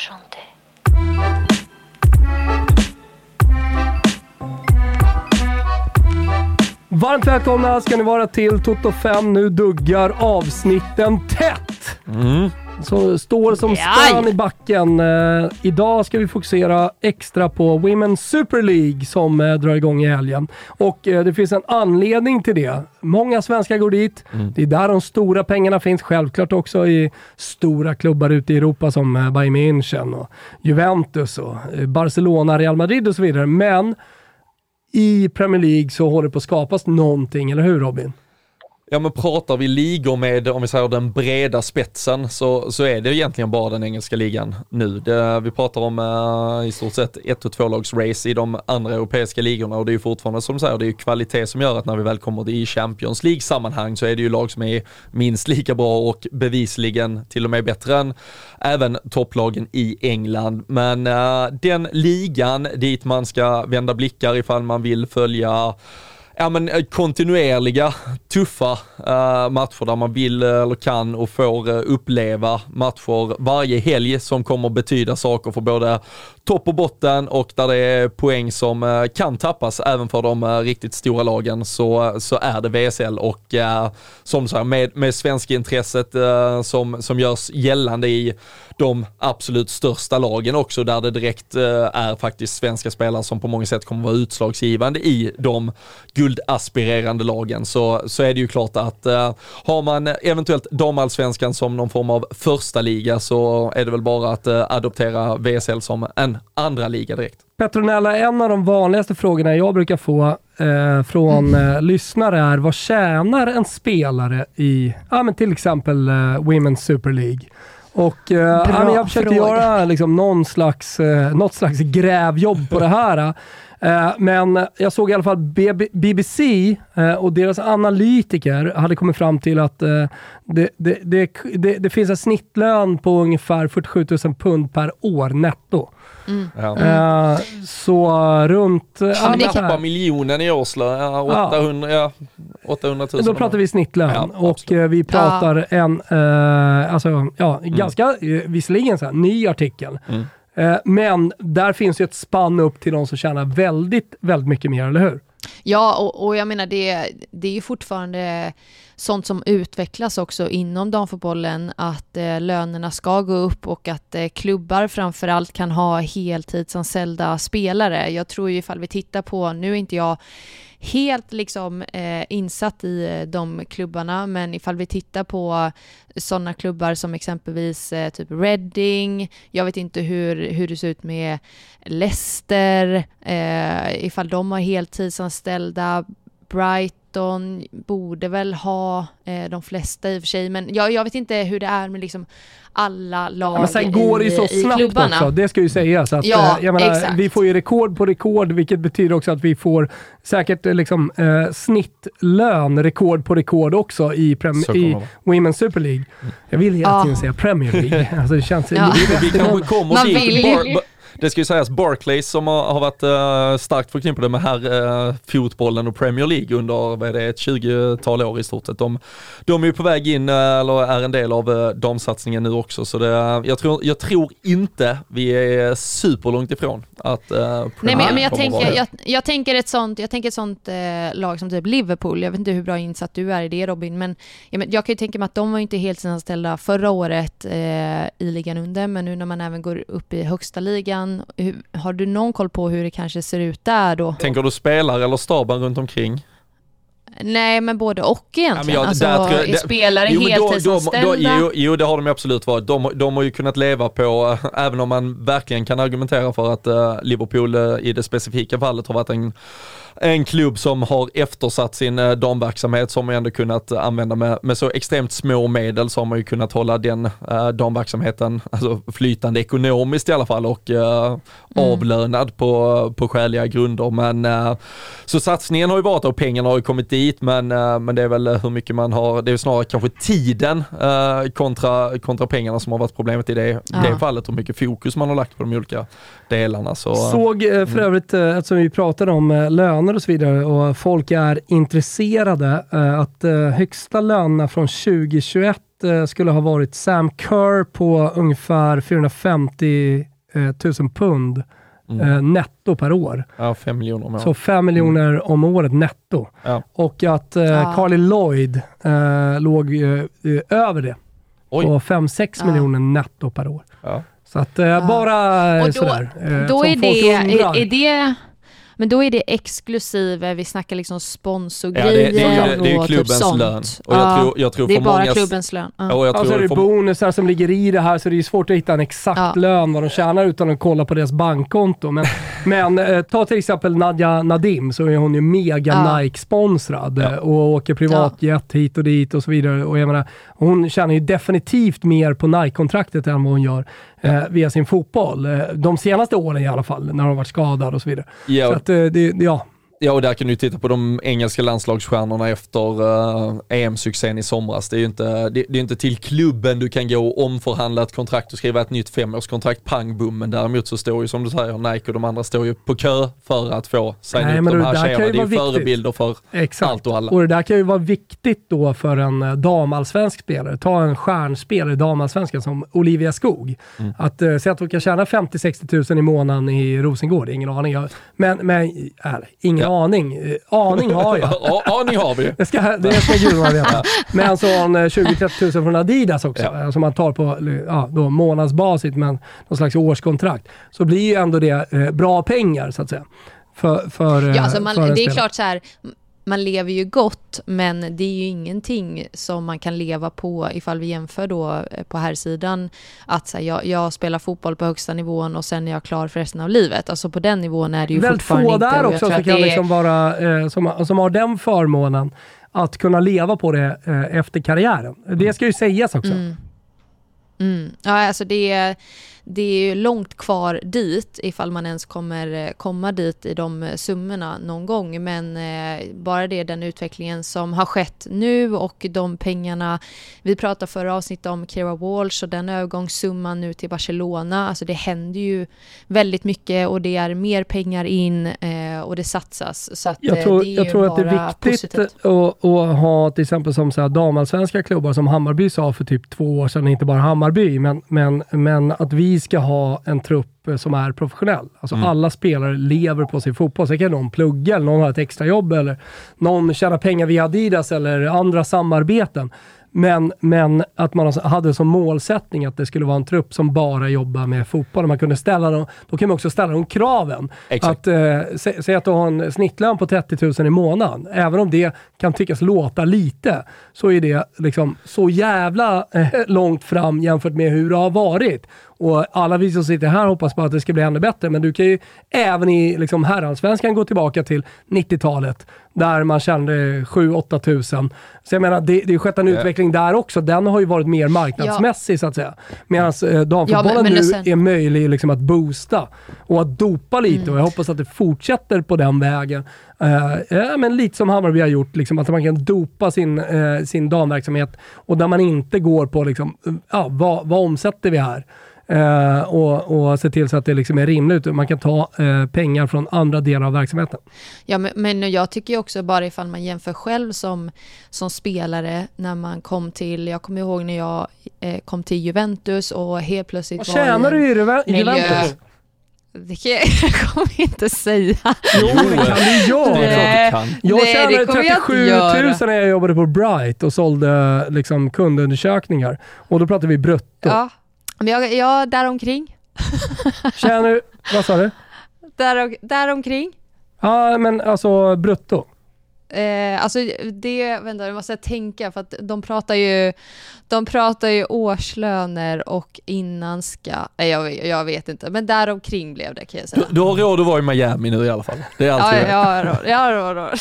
chanter. Varmt välkomna ska ni vara till Toto 5. Nu duggar avsnitten tätt. Så står som spön i backen. Eh, idag ska vi fokusera extra på Women's Super League som eh, drar igång i helgen. Och eh, det finns en anledning till det. Många svenskar går dit. Det är där de stora pengarna finns. Självklart också i stora klubbar ute i Europa som eh, Bayern München och Juventus och eh, Barcelona, Real Madrid och så vidare. Men i Premier League så håller det på att skapas någonting, eller hur Robin? Ja men pratar vi ligor med, om vi säger den breda spetsen, så, så är det egentligen bara den engelska ligan nu. Det, vi pratar om eh, i stort sett ett och tvålagsrace i de andra europeiska ligorna och det är ju fortfarande som du säger, det är ju kvalitet som gör att när vi väl kommer i Champions League-sammanhang så är det ju lag som är minst lika bra och bevisligen till och med bättre än även topplagen i England. Men eh, den ligan dit man ska vända blickar ifall man vill följa ja, men eh, kontinuerliga, tuffa uh, matcher där man vill eh, eller kan och får uh, uppleva matcher varje helg som kommer betyda saker för både topp och botten och där det är poäng som uh, kan tappas även för de riktigt stora lagen så, så är det VSL och som så här, med, med svenska intresset som, som görs gällande i de absolut största lagen också där det direkt är faktiskt svenska spelare som på många sätt kommer vara utslagsgivande i de guldaspirerande lagen så, så är det ju klart att uh, har man eventuellt damallsvenskan som någon form av första liga så är det väl bara att uh, adoptera VSL som en andra liga direkt. Petronella, en av de vanligaste frågorna jag brukar få eh, från eh, lyssnare är vad tjänar en spelare i ja, men till exempel eh, Women's Super League? Och, eh, jag försökte fråga. göra liksom, någon slags, eh, något slags grävjobb på det här. Eh, men jag såg i alla fall BB BBC eh, och deras analytiker hade kommit fram till att eh, det, det, det, det, det finns en snittlön på ungefär 47 000 pund per år netto. Ja. Eh, så runt... ja, så här. tappar miljonen i årslön, ja, 800, ja, 800 000. Då pratar vi snittlön Ja, och vi pratar en, alltså, ja, ganska, eh, visserligen så här, ny artikel. Eh, men där finns ju ett spann upp till de som tjänar väldigt, väldigt mycket mer, eller hur? Ja, och, och jag menar det, det är ju fortfarande sånt som utvecklas också inom damfotbollen, att eh, lönerna ska gå upp och att eh, klubbar framförallt kan ha heltidsanställda spelare. Jag tror ju ifall vi tittar på, nu är inte jag helt liksom eh, insatt i eh, de klubbarna, men ifall vi tittar på sådana klubbar som exempelvis eh, typ Reading, jag vet inte hur, hur det ser ut med Leicester, eh, ifall de har heltidsanställda, Brighton borde väl ha eh, de flesta i och för sig, men jag, jag vet inte hur det är med liksom alla lag men sen går det ju så i snabbt också, det ska ju sägas. Att, Ja, eh, jag menar, vi får ju rekord på rekord, vilket betyder också att vi får säkert eh, liksom, eh, snittlön, rekord på rekord också i, prem- i. Women's Super League. Jag vill hela Ja. tiden säga Premier League. alltså, det känns... Ja. det Vi kanske kommer Man dit. Bar, det ska ju sägas Barclays som har, har varit uh, starkt förknippade med här uh, fotbollen och Premier League under vad är det, ett 20-tal år i stort sett. De, de är ju på väg in, uh, eller är en del av uh, damsatsningen nu också, så det, jag, tror, jag tror inte vi är superlångt ifrån att uh, Premier Nej men, men jag, tänker, jag, jag tänker ett sånt, jag tänker ett sånt eh, lag som typ Liverpool, jag vet inte hur bra insatt du är i det Robin, men jag, men, jag kan ju tänka mig att de var ju inte helt anställda förra året eh, i ligan under, men nu när man även går upp i högsta ligan, hur, har du någon koll på hur det kanske ser ut där då? Tänker du spelare eller staben runt omkring? Nej men både och egentligen, jag- alltså där det- spelare Jo, men då- då- heltidsanställda? då- jo, jo, det har de absolut varit. De, de har ju kunnat leva på, äh, även om man verkligen kan argumentera för att äh, Liverpool äh, i det specifika fallet har varit en, en klubb som har eftersatt sin damverksamhet som man ändå kunnat använda med, med så extremt små medel så har man ju kunnat hålla den äh, damverksamheten alltså, flytande ekonomiskt i alla fall och äh, avlönad på, på skäliga grunder. Men äh, så satsningen har ju varit och pengarna har ju kommit dit men, äh, men det är väl hur mycket man har, det är snarare kanske tiden äh, kontra, kontra pengarna som har varit problemet i det, Ja. det fallet, hur mycket fokus man har lagt på de olika delarna. Så, Såg eh, för övrigt, eh, eftersom vi pratade om eh, löner och så vidare och folk är intresserade, eh, att eh, högsta lönerna från 2021 eh, skulle ha varit Sam Kerr på ungefär 450 eh, 000 pund Mm. eh, netto per år. Ja, fem miljoner om året. Så 5 miljoner om året netto. Ja. Och att eh, Ja. Carly Lloyd eh, låg eh, eh, över det. Oj. På 5-6 Ja. miljoner netto per år. Ja. Så att eh, bara eh, Och då- sådär. eh, Då är det, är, är det, men då är det exklusive, vi snackar liksom Ja, det, sponsorgrejer det, det, är ju- det är typ klubbens sånt. lön. Och jag Ja, tror, jag tror det är bara många... klubbens lön. Ja. Och jag Alltså tror är det för, bonusar som ligger i det här så det är svårt att hitta en exakt Ja. lön vad de tjänar utan att kolla på deras bankkonto. Men, men eh, ta till exempel Nadja Nadim så är hon ju mega Ja. Nike-sponsrad Ja. eh, och åker privatjet hit och dit och så vidare. Och jag menar, hon tjänar ju definitivt mer på Nike-kontraktet än vad hon gör eh, via sin fotboll. Eh, de senaste åren i alla fall, när har varit skadad och så vidare. Så ja, att, eh, det, ja, ja, och där kan du titta på de engelska landslagsstjärnorna efter uh, EM-succén i somras. Det är ju inte, det, det är inte till klubben du kan gå och omförhandla ett kontrakt och skriva ett nytt femårskontrakt, pang bum. Men däremot så står ju som du säger Nike och de andra står ju på kö för att få signa Nej, upp de här tjejerna. Det är ju förebilder för exakt. allt och alla. Och det där kan ju vara viktigt då för en eh, damallsvensk spelare. Ta en stjärnspelare i damallsvenskan som Olivia Skog. Mm. Att uh, säga att hon kan tjäna 50-60 tusen i månaden i Rosengård, ingen aning. Men, men äh, ingen Ja. Aning. Eh, aning har jag. Ja, ni har vi. Det ska, det ska gudarna veta. Men så har hon eh, 20-30 tusen från Adidas också, Ja. eh, som man tar på ja, då månadsbasis, men någon slags årskontrakt. Så blir ju ändå det eh, bra pengar, så att säga. För, för, eh, Ja, alltså man, det är klart så här, man lever ju gott, men det är ju ingenting som man kan leva på ifall vi jämför då eh, på här sidan att så här, jag, jag spelar fotboll på högsta nivån och sen är jag klar för resten av livet. Alltså på den nivån är det ju Väldigt fortfarande få inte. där och jag också som kan är- liksom vara, eh, som, som har den förmånen att kunna leva på det eh, efter karriären. Det ska ju sägas också. Mm. Mm. Ja, alltså det är, det är ju långt kvar dit ifall man ens kommer eh, komma dit i de eh, summorna någon gång. Men eh, bara det, den utvecklingen som har skett nu och de pengarna. Vi pratade förra avsnittet om Kira Walsh och den övergångssumman nu till Barcelona. Alltså det händer ju väldigt mycket och det är mer pengar in och det satsas. Så Jag tror, jag tror att det är viktigt att, att ha till exempel som så här damallsvenska klubbar som Hammarby sa för typ två år sedan, inte bara Hammarby, men, men, men att vi ska ha en trupp eh, som är professionell. Alltså Mm. alla spelare lever på sin fotboll. Sen kan någon plugga, eller någon har ett extrajobb eller någon tjänar pengar via Adidas eller andra samarbeten. Men, men att man hade som målsättning att det skulle vara en trupp som bara jobbar med fotboll. Man kunde ställa dem, då kan man också ställa de kraven. Exakt. Att, eh, sä, säg att du har en snittlön på 30 000 i månaden. Även om det kan tyckas låta lite, så är det liksom så jävla eh, långt fram jämfört med hur det har varit. Och alla vi som sitter här hoppas på att det ska bli ännu bättre, men du kan ju även i liksom, herrallsvenskan gå tillbaka till 90-talet, där man tjänade 7-8 tusen. Så jag menar, det, det har skett en Ja. utveckling där också. Den har ju varit mer marknadsmässig så att säga. Medan eh, damfotbollen Ja, men- men nu sen- är möjlig liksom, att boosta och att dopa lite. Och jag hoppas att det fortsätter på den vägen. Eh, ja, men lite som Hammarby har gjort, liksom, att man kan dopa sin, eh, sin damverksamhet och där man inte går på liksom, ja, vad, vad omsätter vi här? Eh, och, och se till så att det liksom är rimligt. Man kan ta eh, pengar från andra delar av verksamheten. Ja, men, men jag tycker ju också bara ifall man jämför själv som, som spelare när man kom till, jag kommer ihåg när jag eh, kom till Juventus och helt plötsligt Vad var tjänar du i Juve- i miljö- Juventus? Det kan jag, jag kommer inte säga. Jo, det kan du göra. Jag Nej, tjänade jag inte 37 göra. 000 när jag jobbade på Bright och sålde liksom, kundundersökningar. Och då pratade vi brutto. Ja, men jag, ja däromkring. Tjänar du, vad sa du? Där, däromkring. Ja, men alltså brutto. Eh, alltså det, vänta nu måste jag tänka för att de pratar ju, de pratar ju årslöner och innan ska, nej, jag, jag vet inte, men däromkring blev det kan jag säga. Du, du har råd att vara i Miami nu i alla fall. Det är allt Ja, jag har råd. Jag har råd, råd.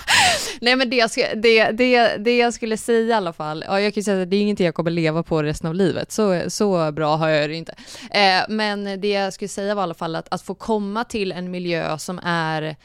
Nej men det jag, skulle, det, det, det jag skulle säga i alla fall, ja, jag kan ju säga att det är ingenting jag kommer leva på resten av livet, så, så bra har jag det inte. Eh, men det jag skulle säga var i alla fall att, att få komma till en miljö som är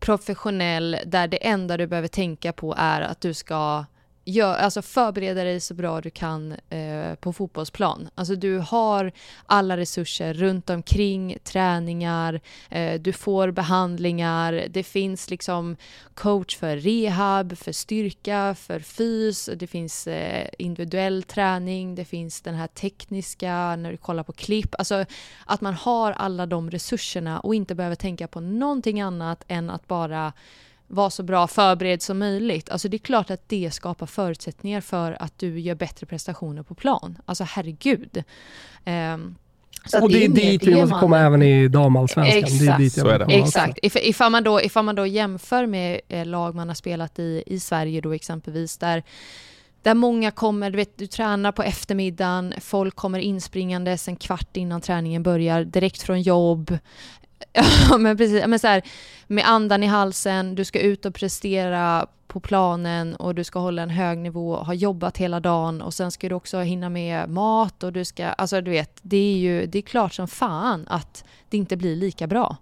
professionell, där det enda du behöver tänka på är att du ska gör, alltså förbereda dig så bra du kan eh, på fotbollsplan. Alltså du har alla resurser runt omkring, träningar, eh, du får behandlingar, det finns liksom coach för rehab, för styrka, för fys, det finns eh, individuell träning, det finns den här tekniska när du kollar på klipp. Alltså att man har alla de resurserna och inte behöver tänka på någonting annat än att bara vara så bra förberedd som möjligt. Alltså det är klart att det skapar förutsättningar för att du gör bättre prestationer på plan. Alltså herregud. Um, så och det är dit vi måste komma även i damallsvenskan. Exakt, det är dit så är det. Exakt. If, ifall, man då, ifall man då jämför med eh, lag man har spelat i, i Sverige då exempelvis, där där många kommer, du vet, du tränar på eftermiddagen, folk kommer inspringandes en kvart innan träningen börjar, direkt från jobb. Ja, men precis. Men så här, med andan i halsen, du ska ut och prestera på planen och du ska hålla en hög nivå, ha jobbat hela dagen och sen ska du också hinna med mat och du ska, alltså du vet, det är ju, det är klart som fan att det inte blir lika bra.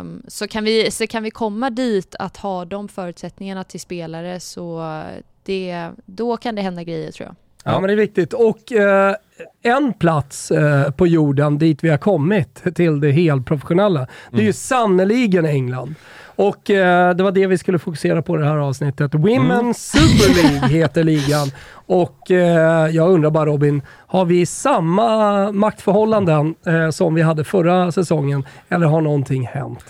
Um, så, kan vi, så kan vi komma dit att ha de förutsättningarna till spelare så det, då kan det hända grejer tror jag. Ja, men det är viktigt. Och eh, en plats eh, på jorden dit vi har kommit till det helprofessionella, det är mm. ju sannoliken England. Och eh, det var det vi skulle fokusera på i det här avsnittet. Women's mm. Super League heter ligan. Och eh, jag undrar bara Robin, har vi samma maktförhållanden eh, som vi hade förra säsongen? Eller har någonting hänt?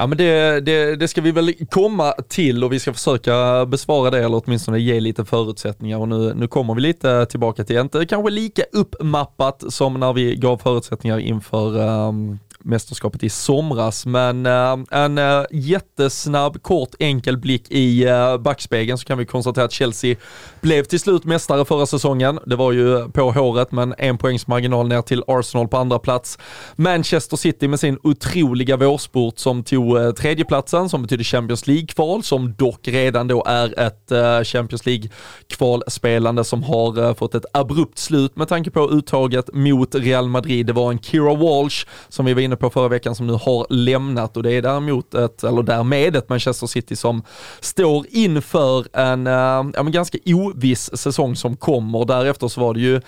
Ja men det, det, det, ska vi väl komma till och vi ska försöka besvara det eller åtminstone ge lite förutsättningar. Och nu, nu kommer vi lite tillbaka till, inte kanske lika uppmappat som när vi gav förutsättningar inför um, mästerskapet i somras. Men eh, en eh, jättesnabb, kort, enkel blick i eh, backspegeln så kan vi konstatera att Chelsea blev till slut mästare förra säsongen. Det var ju på håret men en poängs marginal ner till Arsenal på andra plats. Manchester City med sin otroliga vårsport som tog tredjeplatsen som betyder Champions League-kval som dock redan då är ett Champions League-kvalspelande som har fått ett abrupt slut med tanke på uttaget mot Real Madrid. Det var en Kira Walsh som vi var inne på förra veckan som nu har lämnat och det är däremot ett, eller därmed ett Manchester City som står inför en äh, ja, ganska oviss säsong som kommer. Därefter så var det ju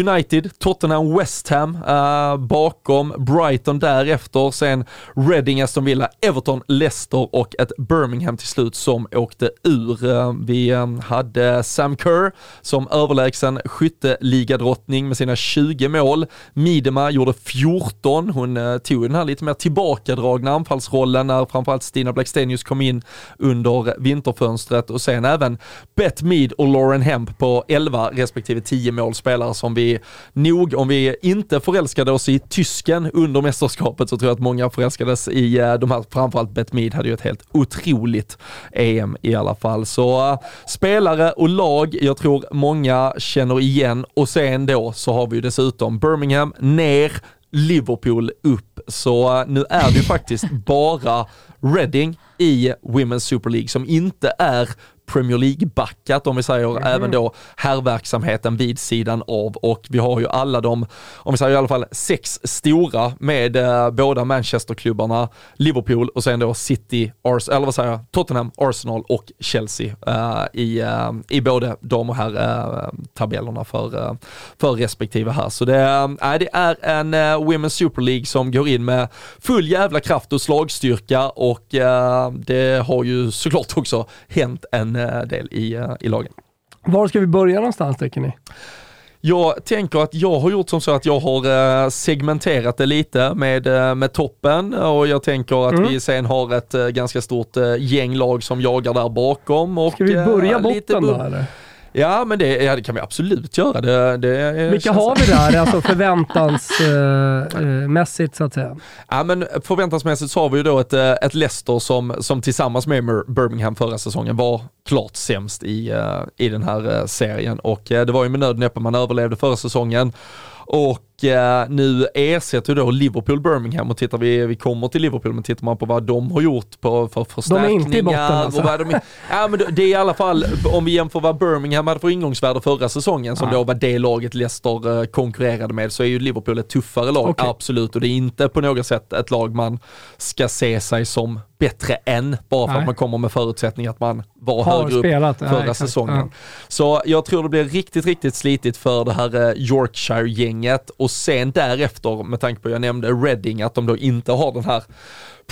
United, Tottenham, West Ham äh, bakom, Brighton därefter, sen Reading, Aston Villa, Everton, Leicester och ett Birmingham till slut som åkte ur. Äh, vi hade Sam Kerr som överlägsen skytteligadrottning med sina 20 mål. Midema gjorde 14, hon tog den här lite mer tillbakadragna anfallsrollen när framförallt Stina Blackstenius kom in under vinterfönstret och sen även Bett Mead och Lauren Hemp på 11 respektive 10 målspelare som vi nog, om vi inte förälskade oss i tysken under mästerskapet så tror jag att många förälskades i eh, de här, framförallt Bett Mead hade ju ett helt otroligt EM i alla fall. Så eh, spelare och lag, jag tror många känner igen och sen då så har vi ju dessutom Birmingham ner, Liverpool upp. Så eh, nu är det ju faktiskt bara Reading i Women's Super League som inte är Premier League-backat om vi säger mm. även då herrverksamheten vid sidan av och vi har ju alla de, om vi säger i alla fall sex stora med eh, båda Manchesterklubbarna, Liverpool och sen då City, Ars eller vad säger jag, Tottenham, Arsenal och Chelsea eh, i, eh, i både dam och herr-tabellerna för, eh, för respektive här. Så det, äh, det är en Women's Super League som går in med full jävla kraft och slagstyrka och äh, det har ju såklart också hänt en Eh, del i, eh, i lagen. Var ska vi börja någonstans tycker ni? Jag tänker att jag har gjort som så att jag har eh, segmenterat det lite med, med toppen och jag tänker att mm. vi sen har ett ganska stort gäng lag som jagar där bakom. Och, ska vi börja botten då eller? Ja, men det, ja, det kan vi absolut göra. Det, det Vilka har vi där, alltså förväntansmässigt uh, så att säga? Ja, men förväntansmässigt så har vi ju då ett, ett Leicester som, som tillsammans med Birmingham förra säsongen var klart sämst i, i den här serien och det var ju med nöd och näppe man överlevde förra säsongen. Och eh, nu ersätter då Liverpool Birmingham och tittar vi, vi kommer till Liverpool, men tittar man på vad de har gjort på, för förstärkningar. De är inte i botten alltså. de, ja men det är i alla fall, om vi jämför vad Birmingham hade för ingångsvärde förra säsongen, som ja. då var det laget Leicester eh, konkurrerade med, så är ju Liverpool ett tuffare lag, okay. absolut. Och det är inte på något sätt ett lag man ska se sig som bättre än, bara för Nej. att man kommer med förutsättning att man var Har högre spelat. upp förra ja, säsongen. Ja. Så jag tror det blir riktigt, riktigt slitigt för det här eh, Yorkshire-gänget och sen därefter, med tanke på jag nämnde Reading, att de då inte har den här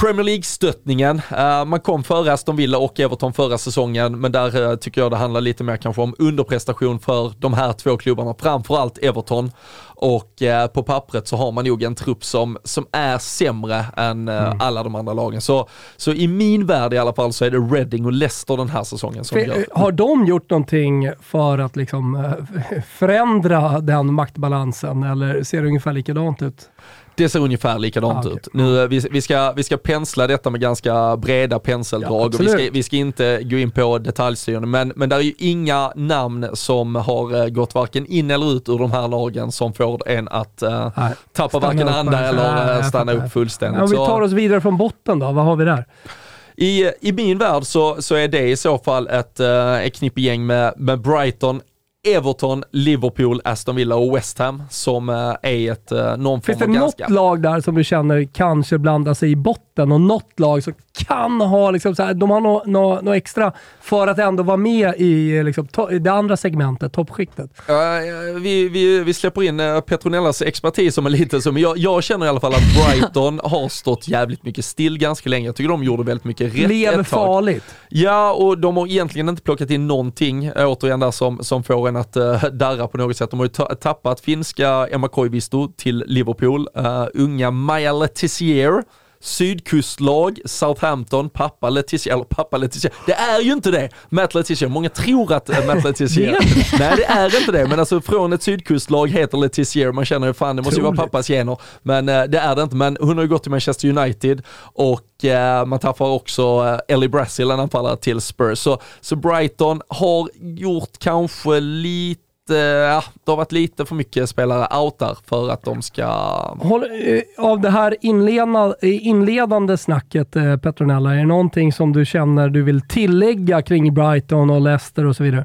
Premier League-stöttningen. Uh, man kom före Aston Villa och Everton förra säsongen, men där uh, tycker jag det handlar lite mer kanske om underprestation för de här två klubbarna, framförallt Everton. Och uh, på pappret så har man nog en trupp som, som är sämre än mm. alla de andra lagen. Så, så i min värld i alla fall så är det Reading och Leicester den här säsongen som för, gör. Har de gjort någonting för att liksom förändra den maktbalansen eller ser det ungefär likadant ut? Det ser ungefär likadant ah, okay. ut. Nu, eh, vi, vi, ska, vi ska pensla detta med ganska breda penseldrag ja, och vi ska, vi ska inte gå in på detaljstyrning, men, men det är ju inga namn som har eh, gått varken in eller ut ur de här lagen som får en att uh, tappa varken anda eller uh, stanna upp fullständigt. Om vi tar oss vidare från botten då, vad har vi där? I, I min värld så, så är det i så fall ett, ett knippegäng med, med Brighton, Everton, Liverpool, Aston Villa och West Ham som eh, är ett eh, någon Finns det något lag där som du känner kanske blandar sig i botten och något lag som kan ha, liksom, så här, de har något no, no extra för att ändå vara med i liksom, to, det andra segmentet, toppskiktet? Uh, vi, vi, vi släpper in uh, Petronellas expertis som är lite så, men jag, jag, känner i alla fall att Brighton har stått jävligt mycket still ganska länge. Jag tycker de gjorde väldigt mycket rätt Lever farligt. Ja, och de har egentligen inte plockat in någonting, återigen där, som, som får en att uh, darra på något sätt. De har ju tappat finska Emma Koivisto till Liverpool, uh, unga Maja Letizier sydkustlag, Southampton, pappa Letitia, eller pappa Letitia. Det är ju inte det, Matt Letitia. Många tror att uh, Matt Letitia, nej det är inte det, men alltså från ett sydkustlag heter Letitia, man känner ju fan det måste ju vara pappas gener, men uh, det är det inte. Men hon har ju gått till Manchester United och uh, man tappar också uh, Ellie Brasil, en anfallare till Spurs. Så, så Brighton har gjort kanske lite Eh, ja, det har varit lite för mycket spelare out där för att de ska... Håll, eh, av det här eh, inledande snacket eh, Petronella, är det någonting som du känner du vill tillägga kring Brighton och Leicester och så vidare?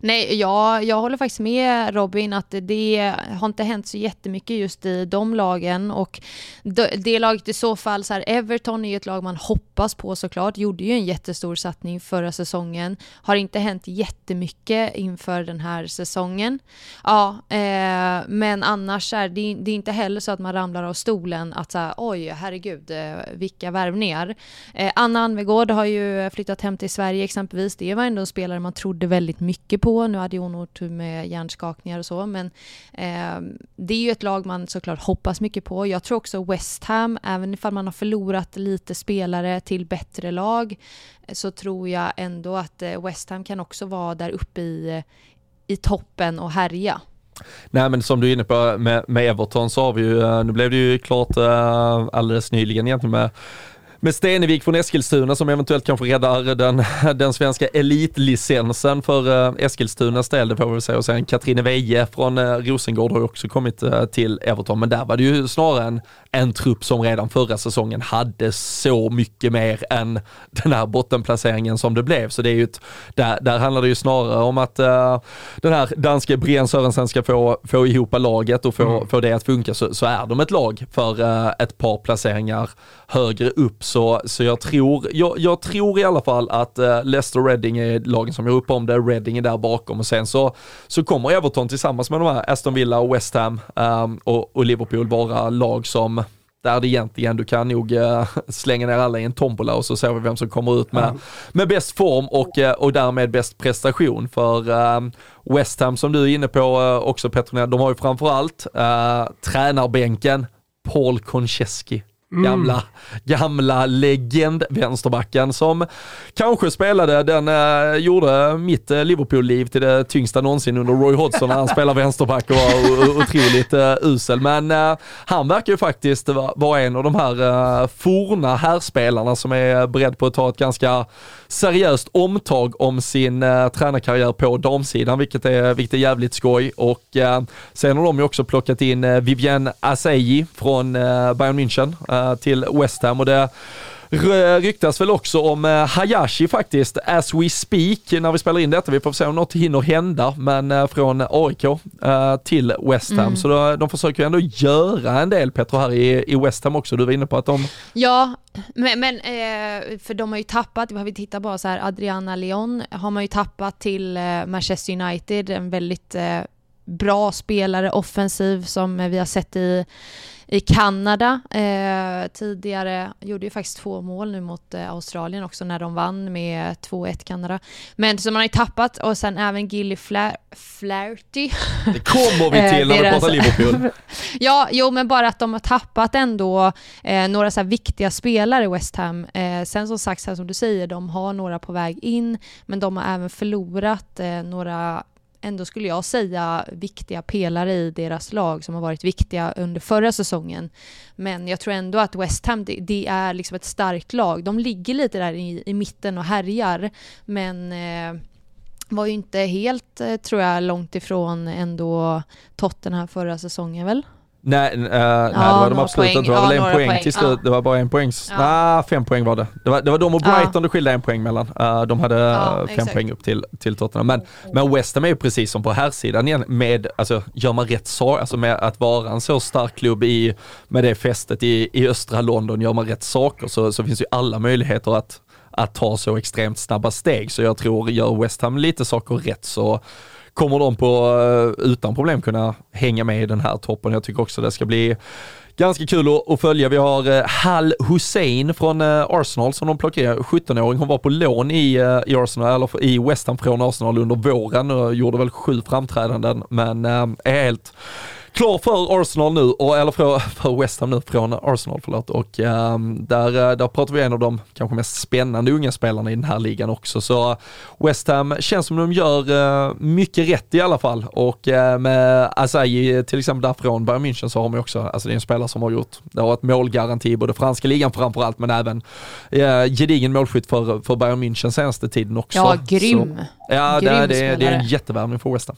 Nej, jag, jag håller faktiskt med Robin att det har inte hänt så jättemycket just i de lagen och det, det laget i så fall, så här, Everton är ju ett lag man hoppas på såklart, gjorde ju en jättestor satsning förra säsongen, har inte hänt jättemycket inför den här säsongen. Ja, eh, men annars är det, det är inte heller så att man ramlar av stolen att säga oj, herregud, eh, vilka värvningar. Eh, Anna Anvegård har ju flyttat hem till Sverige exempelvis, det var ändå en spelare man trodde väldigt mycket mycket på. Nu hade hon otur med hjärnskakningar och så, men eh, det är ju ett lag man såklart hoppas mycket på. Jag tror också West Ham, även ifall man har förlorat lite spelare till bättre lag, eh, så tror jag ändå att eh, West Ham kan också vara där uppe i, eh, i toppen och härja. Nej men som du är inne på med, med Everton så har vi ju, nu blev det ju klart alldeles nyligen egentligen med med Stenevik från Eskilstuna som eventuellt kanske räddar den, den svenska elitlicensen för uh, Eskilstunas del, det får vi väl säga. Och sen Katrine Veje från uh, Rosengård har också kommit uh, till Everton, men där var det ju snarare en, en trupp som redan förra säsongen hade så mycket mer än den här bottenplaceringen som det blev. Så det är ju ett, där, där handlar det ju snarare om att uh, den här danske Brian Sörensen ska få, få ihop laget och få, mm. få det att funka, så, så är de ett lag för uh, ett par placeringar högre upp. Så, så jag, tror, jag, jag tror i alla fall att uh, Leicester Reading är lagen som gör upp om det, Reading är där bakom och sen så, så kommer Everton tillsammans med de här Aston Villa och West Ham um, och, och Liverpool vara lag som där det egentligen, du kan nog uh, slänga ner alla i en tombola och så ser vi vem som kommer ut med, mm. med bäst form och, uh, och därmed bäst prestation. För uh, West Ham som du är inne på också Petronella, de har ju framförallt uh, tränarbänken Paul Mm. Gamla, gamla legend vänsterbacken som kanske spelade, den eh, gjorde mitt eh, Liverpool-liv till det tyngsta någonsin under Roy Hodgson när han spelade vänsterback och var otroligt eh, usel. Men eh, han verkar ju faktiskt vara var en av de här eh, forna herrspelarna som är beredd på att ta ett ganska seriöst omtag om sin eh, tränarkarriär på damsidan, vilket är, vilket är jävligt skoj. Och eh, sen har de ju också plockat in eh, Vivienne Asayi från eh, Bayern München eh, till West Ham och det ryktas väl också om eh, Hayashi faktiskt, as we speak, när vi spelar in detta. Vi får se om något hinner hända, men eh, från AIK eh, till West Ham. Mm. Så då, de försöker ju ändå göra en del, Petro, här i, i West Ham också. Du var inne på att de... Ja, men, men för de har ju tappat, vi tittar bara så här, Adriana Leon har man ju tappat till Manchester United, en väldigt bra spelare, offensiv, som vi har sett i i Kanada eh, tidigare, gjorde ju faktiskt två mål nu mot eh, Australien också när de vann med 2-1 Kanada. Men så man har ju tappat och sen även Gilly Fla Flaherty. Det kommer vi till när vi pratar Liverpool. ja, jo men bara att de har tappat ändå eh, några så viktiga spelare i West Ham. Eh, sen som sagt, som du säger, de har några på väg in, men de har även förlorat eh, några ändå skulle jag säga viktiga pelare i deras lag som har varit viktiga under förra säsongen. Men jag tror ändå att West Ham, det, det är liksom ett starkt lag. De ligger lite där i, i mitten och härjar, men eh, var ju inte helt, eh, tror jag, långt ifrån ändå Tottenham förra säsongen väl? Nej, uh, ja, nej det var de absolut inte. Det var väl en poäng, poäng till slut. Ja. Det var bara en poäng. Ja. Nej, fem poäng var det. Det var, det var de och Brighton ja. det skilde en poäng mellan. Uh, de hade ja, fem exakt. poäng upp till, till Tottenham. Men, men West Ham är ju precis som på här sidan igen med, alltså gör man rätt sak, alltså med att vara en så stark klubb i, med det fästet i, i östra London, gör man rätt saker så, så finns ju alla möjligheter att, att ta så extremt snabba steg. Så jag tror, gör West Ham lite saker rätt så kommer de på, eh, utan problem kunna hänga med i den här toppen. Jag tycker också det ska bli ganska kul att, följa. Vi har eh, Hal Hussein från eh, Arsenal som de plockade, 17-åring. Hon var på lån i, i Arsenal, eller i West Ham från Arsenal under våren och gjorde väl sju framträdanden, men är helt klar för Arsenal nu, och, eller för, för West Ham nu, från Arsenal förlåt. Och um, där, där pratar vi en av de kanske mest spännande unga spelarna i den här ligan också. Så West Ham känns som de gör uh, mycket rätt i alla fall. Och uh, med Asayi till exempel där från Bayern München så har man också, alltså det är en spelare som har gjort, det har varit målgaranti i både franska ligan framförallt men även uh, gedigen målskytt för, för Bayern München senaste tiden också. Ja, grym. Så, ja, grym det, det, det är en jättevärvning för West Ham.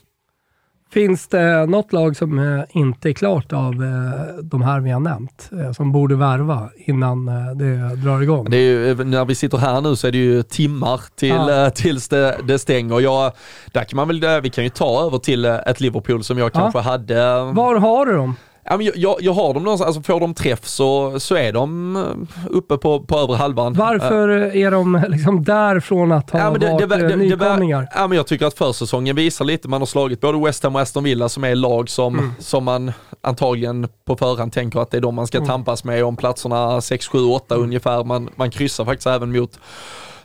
Finns det något lag som eh, inte är klart av eh, de här vi har nämnt, eh, som borde värva innan det drar igång? Det är ju, när vi sitter här nu så är det ju timmar till, ja. tills det, det stänger. Jag, där kan man väl, vi kan ju ta över till ett Liverpool som jag ja. kanske hade... Var har du dem? Ja, men jag, jag har dem någonstans, alltså får de träff så, så är de eh, uppe på, på övre halvan. Varför är de liksom där från att ha ja, det, varit det, det, nykomlingar? ja, men jag tycker att försäsongen visar lite, man har slagit både West Ham och Aston Villa som är lag som, mm. som man antagligen på förhand tänker att det är de man ska mm. tampas med om platserna 6, 7, 8 mm. ungefär. Man, man kryssar faktiskt även mot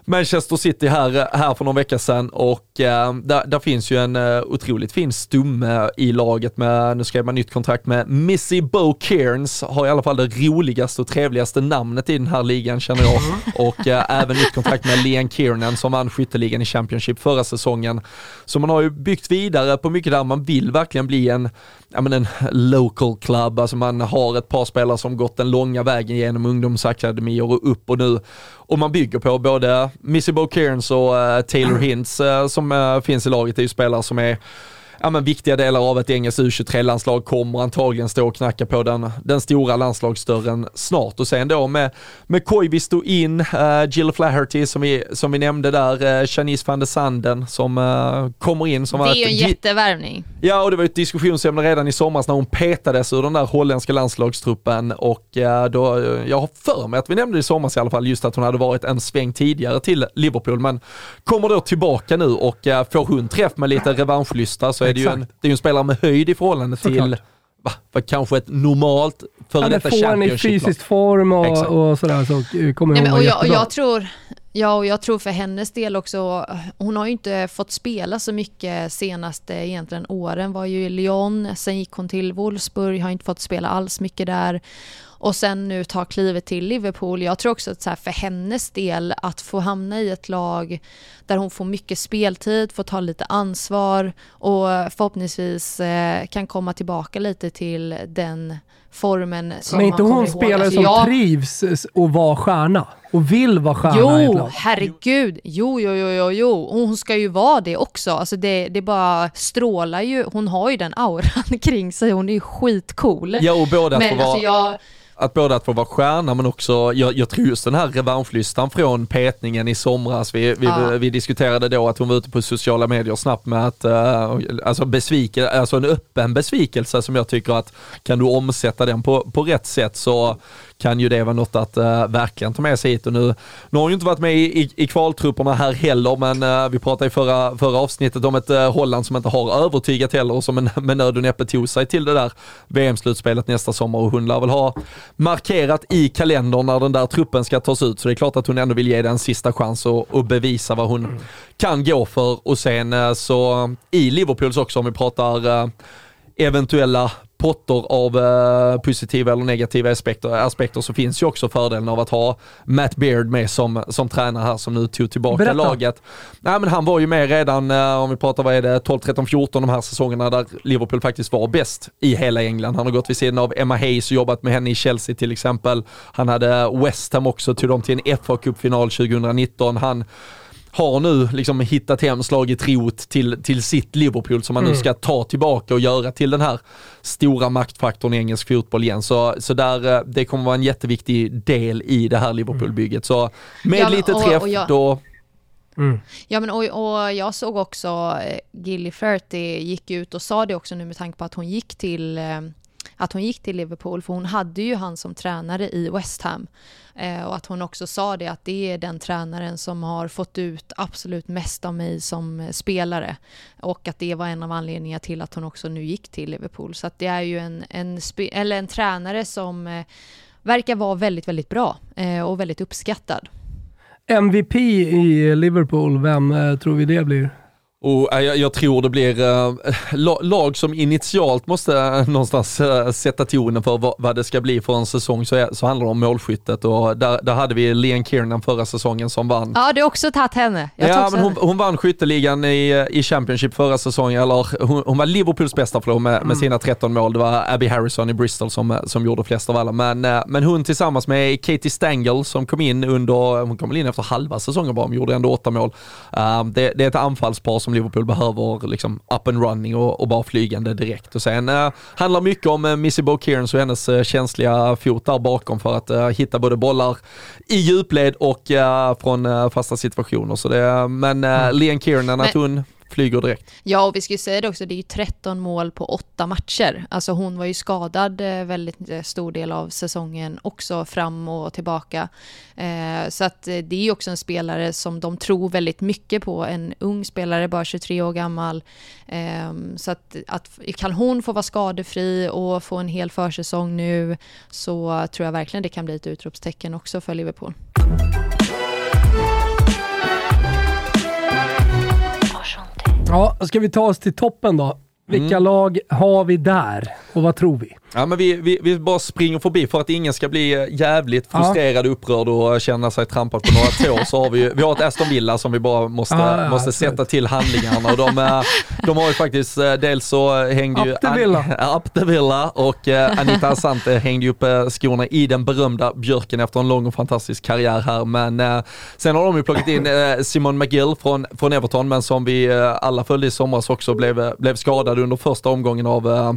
Manchester City här, här för någon vecka sedan och äh, där, där, finns ju en äh, otroligt fin stumme i laget med, nu skrev man nytt kontrakt med Missy Bo Cairns, har i alla fall det roligaste och trevligaste namnet i den här ligan känner jag. Och äh, även nytt kontrakt med Leon Kiernan som vann skytteligan i Championship förra säsongen. Så man har ju byggt vidare på mycket där, man vill verkligen bli en, ja, men en local club, alltså man har ett par spelare som gått den långa vägen genom ungdomsakademier och upp och nu och man bygger på både Missy Bo Cairns och uh, Taylor Hintz uh, som uh, finns i laget. Är ju spelare som är ja, men viktiga delar av ett engelskt U23-landslag kommer antagligen stå och knacka på den, den stora landslagsdörren snart. Och sen då med, med Koivisto in, uh, Jill Flaherty som vi, som vi nämnde där, uh, van der Sanden som uh, kommer in. Som det är ju en jättevärvning. Ja, och det var ett diskussionsämne redan i somras när hon petades ur den där holländska landslagstruppen och uh, då, jag har för mig att vi nämnde i somras i alla fall just att hon hade varit en sväng tidigare till Liverpool men kommer då tillbaka nu och får hon träff med lite revanschlysta så är det ju en, det är en spelare med höjd i förhållande Såklart. till va, va, kanske ett normalt före detta Championship. Får en i fysisk form och, och sådär så kommer Nej, och jag, jag tror, Ja, och jag tror för hennes del också, hon har ju inte fått spela så mycket senaste egentligen åren, var ju i Lyon, sen gick hon till Wolfsburg, har inte fått spela alls mycket där och sen nu ta klivet till Liverpool. Jag tror också att så för hennes del att få hamna i ett lag där hon får mycket speltid, får ta lite ansvar och förhoppningsvis eh, kan komma tillbaka lite till den formen som Men inte hon spelare alltså, som jag... trivs och var stjärna? och vill vara stjärna jo, i ett lag. herregud. Jo, jo, jo, jo, jo. Hon ska ju vara det också. Alltså det, det bara strålar ju. Hon har ju den auran kring sig. Hon är ju skitcool. Ja, och båda Men får vara... alltså jag... att både att få vara stjärna men också, jag, jag tror just den här revanschlystan från petningen i somras, vi, vi, Ja. vi diskuterade då att hon var ute på sociala medier snabbt med att, uh, alltså, besvike, alltså en öppen besvikelse som jag tycker att kan du omsätta den på, på rätt sätt så kan ju det vara något att uh, verkligen ta med sig hit. Och nu, nu har hon ju inte varit med i, i, i kvaltrupperna här heller, men uh, vi pratade i förra, förra avsnittet om ett uh, Holland som inte har övertygat heller och som en, med nöd och näppe tog sig till det där VM-slutspelet nästa sommar och hon lär väl ha markerat i kalendern när den där truppen ska tas ut. Så det är klart att hon ändå vill ge den en sista chans och, och bevisa vad hon kan gå för. Och sen så i Liverpools också om vi pratar eventuella potter av eh, positiva eller negativa aspekter, aspekter så finns ju också fördelen av att ha Matt Beard med som, som tränare här som nu tog tillbaka Berätta. laget. Nej, men han var ju med redan, eh, om vi pratar vad är det, 12, 13, 14 de här säsongerna där Liverpool faktiskt var bäst i hela England. Han har gått vid sidan av Emma Hayes och jobbat med henne i Chelsea till exempel. Han hade West Ham också, tog dem till en fa Cup-final 2019. Han har nu liksom hittat hem, slagit rot till, till sitt Liverpool som man nu ska ta tillbaka och göra till den här stora maktfaktorn i engelsk fotboll igen. Så, så där, eh, det kommer vara en jätteviktig del i det här Liverpool-bygget. Så med Ja, lite och- träff och jag- då, Mm. Ja, men och, och jag såg också eh, Gilly Flaherty gick ut och sa det också nu med tanke på att hon gick till eh, att hon gick till Liverpool, för hon hade ju han som tränare i West Ham. Eh, och att hon också sa det att det är den tränaren som har fått ut absolut mest av mig som spelare. Och att det var en av anledningarna till att hon också nu gick till Liverpool. Så att det är ju en, en, eller en tränare som eh, verkar vara väldigt, väldigt bra eh, och väldigt uppskattad. MVP i Liverpool, vem eh, tror vi det blir? Och eh, jag, jag tror det blir la- lag som initialt måste eh, någonstans eh, sätta tonen för vad, vad det ska bli för en säsong så, är, så handlar det om målskyttet och där, där hade vi Leon Kiernan förra säsongen som vann. Ja, du har också tagit henne. Jag Ja, men hon, hon vann skytteligan i, i Championship förra säsongen, eller hon, hon var Liverpools bästa förlor med, med sina 13 mål. Det var Abby Harrison i Bristol som, som gjorde flest av alla. Men, men hon tillsammans med Katie Stengel som kom in under, hon kom väl in efter halva säsongen bara, men gjorde ändå åtta mål. Det, det är ett anfallspar som Liverpool behöver liksom up and running och, och bara flygande direkt. Och sen uh, handlar mycket om uh, Missy Bo Kearns och hennes eh, känsliga fot där bakom för att eh, hitta både bollar i djupled och eh, från eh, fasta situationer. Så det, men uh, Leon Kiernan, att hon flyger direkt. Ja, och vi ska ju säga det också, det är ju 13 mål på 8 matcher. Alltså hon var ju skadad eh, väldigt eh, stor del av säsongen också fram och tillbaka. Eh, så att det är ju också en spelare som de tror väldigt mycket på, en ung spelare, bara 23 år gammal. Så att, att kan hon få vara skadefri och få en hel försäsong nu så tror jag verkligen det kan bli ett utropstecken också för Liverpool. Ja, ska vi ta oss till toppen då? Vilka lag har vi där och vad tror vi? Ja men vi, vi, vi bara springer förbi för att ingen ska bli eh, jävligt Ja. frustrerad, upprörd och känna sig trampad på några tår så har vi vi har ett Aston Villa som vi bara måste, Ja, ja, måste sätta till handlingarna och de, eh, de har ju faktiskt, eh, dels så hängde ju Up the Villa. Och Anita Asante hängde ju upp skorna i den berömda björken efter en lång och fantastisk karriär här men sen har de ju plockat in Simon McGill från, från Everton men som vi alla följde i somras också blev, blev skadad under första omgången av eh,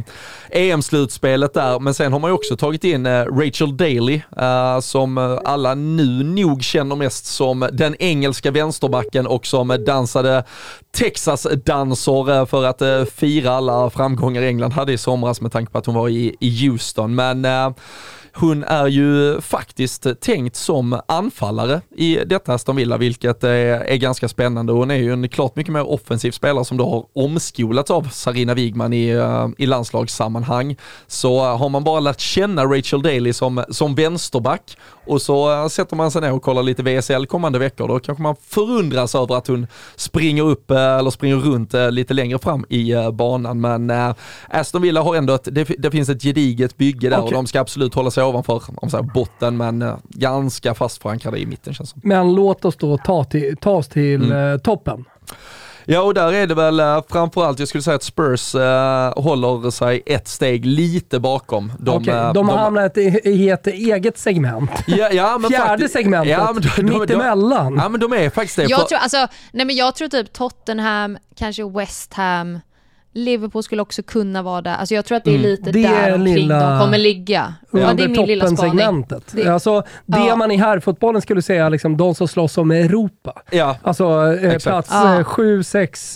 EM-slutspelet där. Men sen har man ju också tagit in eh, Rachel Daly eh, som eh, alla nu nog känner mest som den engelska vänsterbacken och som dansade Texas-dansor för att fira alla framgångar England hade i somras med tanke på att hon var i, Houston. Men hon är ju faktiskt tänkt som anfallare i detta Aston Villa, vilket är, ganska spännande. Hon är ju en klart mycket mer offensiv spelare som då har omskolats av Sarina Wigman i, eh, i landslagssammanhang. Så eh, har man bara lärt känna Rachel Daly som, som vänsterback och så eh, sätter man sig ner och kollar lite VSL kommande veckor, då kanske man förundras över att hon springer upp eh, eller springer runt eh, lite längre fram i banan. Men Aston Villa har ändå ett, det, det finns ett gediget bygge där och Okej. de ska absolut hålla sig ovanför om säger, botten men ganska fast förankrade i mitten känns det. Men låt oss då ta, till, ta oss till eh, toppen. Ja, och där är det väl uh, framförallt, jag skulle säga att Spurs uh, håller sig ett steg lite bakom. De, okay, de, de har hamnat i, i ett eget segment. Ja, ja, men Fjärde faktiskt, segmentet, ja, men de, mittemellan. Ja, men de är faktiskt det. Jag, tror, alltså, nej, men jag tror typ Tottenham, kanske West Ham, Liverpool skulle också kunna vara där. Alltså jag tror att det är mm. lite mm. det där omkring lilla... de kommer ligga. Ja, det är min lilla segmentet. Det... Alltså det ja. man i herrfotbollen skulle säga, liksom, de som slåss om Europa. Ja. Alltså eh, plats 7, 6,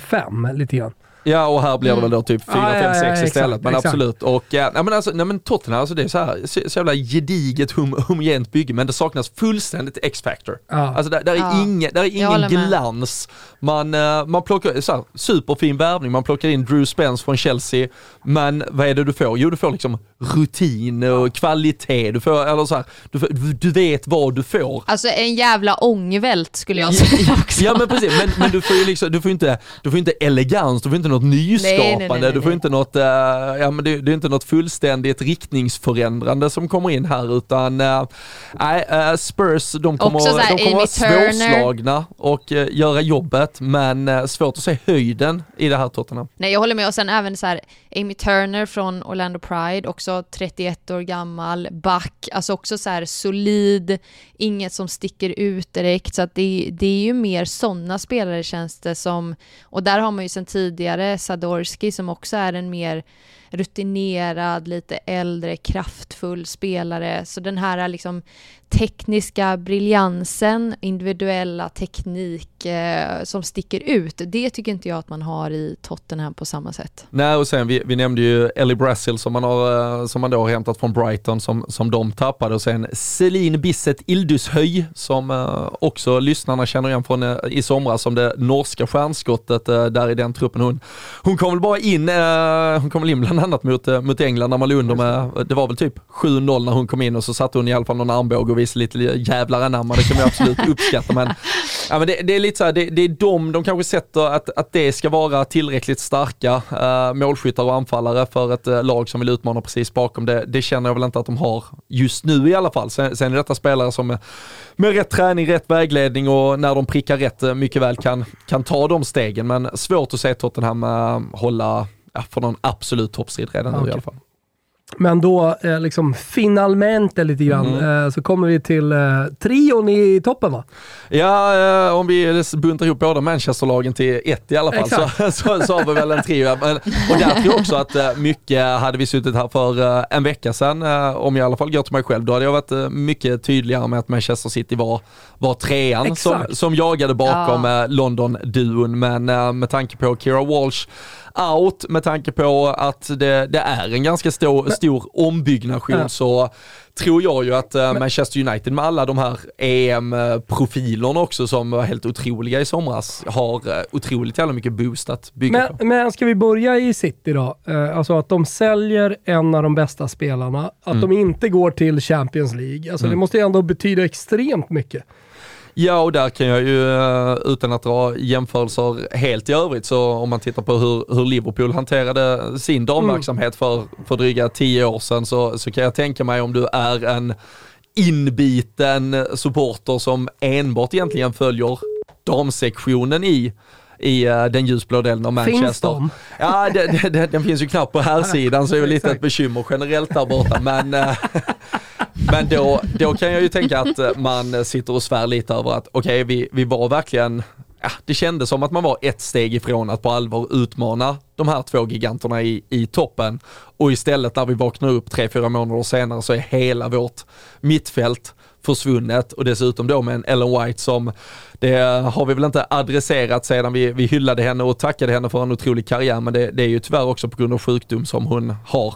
5 lite grann. Ja, och här blir det väl då typ 4, 5, 6 istället. Men exakt. absolut. Och, ja, nej, men alltså, nej, men Tottenham, alltså, det är så, här, så, så jävla gediget hom, homogent bygge, men det saknas fullständigt X-factor. Ja. Alltså, där, där är ja. ingen, där är ingen glans. Man, uh, man plockar, så här, superfin värvning, man plockar in Drew Spence från Chelsea, men vad är det du får? Jo, du får liksom rutin och kvalitet. Du, får, eller så här, du, får, du, vet vad du får. Alltså en jävla ångvält skulle jag säga också. Ja men precis, men, men du får ju liksom, du får inte, du får inte elegans, du får inte något nyskapande, nej, nej, nej, du får inte något, uh, ja men det, det, är inte något fullständigt riktningsförändrande som kommer in här utan, uh, uh, Spurs de kommer, här, de kommer vara svårslagna och göra jobbet men svårt att se höjden i det här Tottenham. Nej jag håller med. Och sen även så här Amy Turner från Orlando Pride, också 31 år gammal, back, alltså också så här solid, inget som sticker ut direkt, så att det, det är ju mer sådana spelare känns det som, och där har man ju sedan tidigare Sadorski som också är en mer rutinerad, lite äldre, kraftfull spelare. Så den här liksom tekniska briljansen, individuella teknik eh, som sticker ut, det tycker inte jag att man har i Tottenham på samma sätt. Nej, och sen vi, vi nämnde ju Ellie Brasil som man, har, eh, som man då har hämtat från Brighton som, som de tappade och sen Celine Bisset Ildushöj som eh, också lyssnarna känner igen från eh, i somras som det norska stjärnskottet eh, där i den truppen. Hon, hon kom väl bara in, eh, hon kom väl in bland annat mot, mot England när man låg under med, det var väl typ 7-0 när hon kom in och så satte hon i alla fall någon armbåge visa lite jävlar anamma, det kan vi absolut uppskatta. Men, ja, men det, det, är lite så här, det, det, är de, de kanske sätter att, att det ska vara tillräckligt starka uh, målskyttar och anfallare för ett uh, lag som vill utmana precis bakom. Det, det känner jag väl inte att de har just nu i alla fall. Sen, sen är detta spelare som med rätt träning, rätt vägledning och när de prickar rätt uh, mycket väl kan, kan ta de stegen. Men svårt att se Tottenham hålla ja, för någon absolut toppstrid redan okay. nu i alla fall. Men då, eh, liksom finalmente lite grann, mm. eh, så kommer vi till eh, trion i toppen va? Ja, eh, om vi buntar ihop båda Manchesterlagen till ett i alla fall så, så, så, har vi väl en trio. Men, och där tror jag också att eh, mycket, hade vi suttit här för eh, en vecka sedan, om jag i alla fall går till mig själv, då hade jag varit mycket tydligare med att Manchester City var, var trean som, som jagade bakom ja. London-duon. Men med tanke på Kira Walsh out med tanke på att det, det är en ganska stor, men, stor ombyggnation ja. så tror jag ju att uh, Manchester United med alla de här EM-profilerna också som var helt otroliga i somras har uh, otroligt jävla mycket boost att bygga men, på. Men ska vi börja i City då? Uh, alltså att de säljer en av de bästa spelarna, att mm. de inte går till Champions League. Alltså mm. det måste ju ändå betyda extremt mycket. Ja, och där kan jag ju, eh, utan att dra jämförelser helt i övrigt, så om man tittar på hur, hur Liverpool hanterade sin damverksamhet för, för dryga tio år sedan, så, så kan jag tänka mig om du är en inbiten supporter som enbart egentligen följer damsektionen i i uh, den ljusblå delen av Manchester. Finns de? Ja, det, det, den finns ju knappt på här sidan så det är lite ett bekymmer generellt där borta. Men, uh, men då, då kan jag ju tänka att eh, man sitter och svär lite över att okej, okay, vi, vi var verkligen ja, det kändes som att man var ett steg ifrån att på allvar utmana de här två giganterna i, i toppen. Och istället när vi vaknar upp tre, fyra månader senare så är hela vårt mittfält försvunnet och dessutom då med en Ellen White som det har vi väl inte adresserat sedan vi, vi hyllade henne och tackade henne för en otrolig karriär men det, det är ju tyvärr också på grund av sjukdom som hon har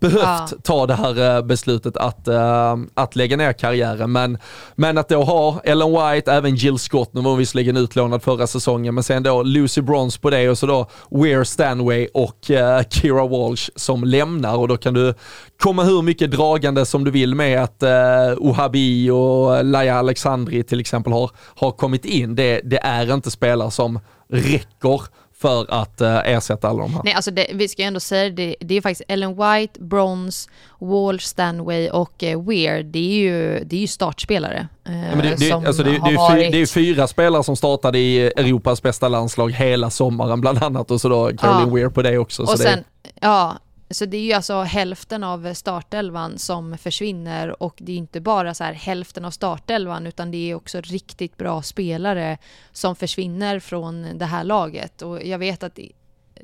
behövt ja. ta det här eh, beslutet att, uh, att lägga ner karriären. Men, men att då ha Ellen White, även Jill Scott, nu var hon visserligen utlånad förra säsongen, men sen då Lucy Bronze på det och så då Weir Stanway och uh, Kira Walsh som lämnar och då kan du komma hur mycket dragande som du vill med att uh, Ohabi och Laia Alexandri till exempel har, har kommit in. Det, det är inte spelare som räcker för att uh, ersätta alla de här. Nej, alltså det, vi ska ju ändå säga det, det är faktiskt Ellen White, Bronze, Wall, Stanway och uh, Weir. Det är ju, det är ju startspelare. Uh, ja, det, det, alltså det, det, är varit... det är fyra spelare som startade i Europas bästa landslag hela sommaren bland annat och så då Caroline ja. Weir på det också. Och sen, ja, så det är ju alltså hälften av startelvan som försvinner och det är inte bara så här hälften av startelvan utan det är också riktigt bra spelare som försvinner från det här laget. Och jag vet att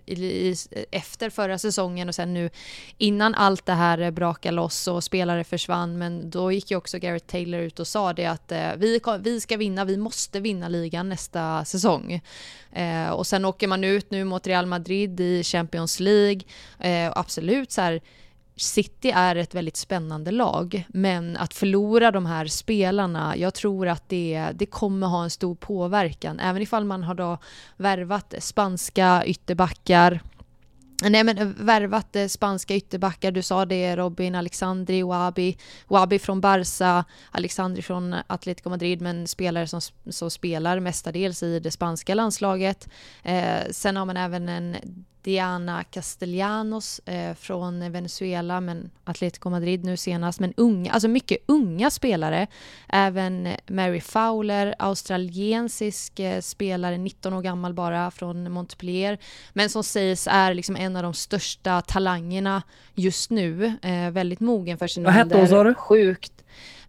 i, efter förra säsongen och sen nu innan allt det här brakade loss och spelare försvann men då gick ju också Gareth Taylor ut och sa det att eh, vi, vi ska vinna, vi måste vinna ligan nästa säsong. Eh, och sen åker man ut nu mot Real Madrid i Champions League. Eh, absolut så här City är ett väldigt spännande lag, men att förlora de här spelarna, jag tror att det, det kommer ha en stor påverkan, även ifall man har då värvat spanska ytterbackar, Nej men eh, värvat eh, spanska ytterbackar, du sa det Robin, Alexandri, Wabi, Wabi från Barca, Alexandri från Atletico Madrid, men spelare som, som spelar mestadels i det spanska landslaget. Eh, sen har man även en Diana Castellanos eh, från Venezuela, men Atletico Madrid nu senast. Men unga, alltså mycket unga spelare. Även Mary Fowler, australiensisk eh, spelare, 19 år gammal bara, från Montpellier. Men som sägs är liksom en av de största talangerna just nu. Eh, väldigt mogen för sin Vad hette hon sa du? Sjukt.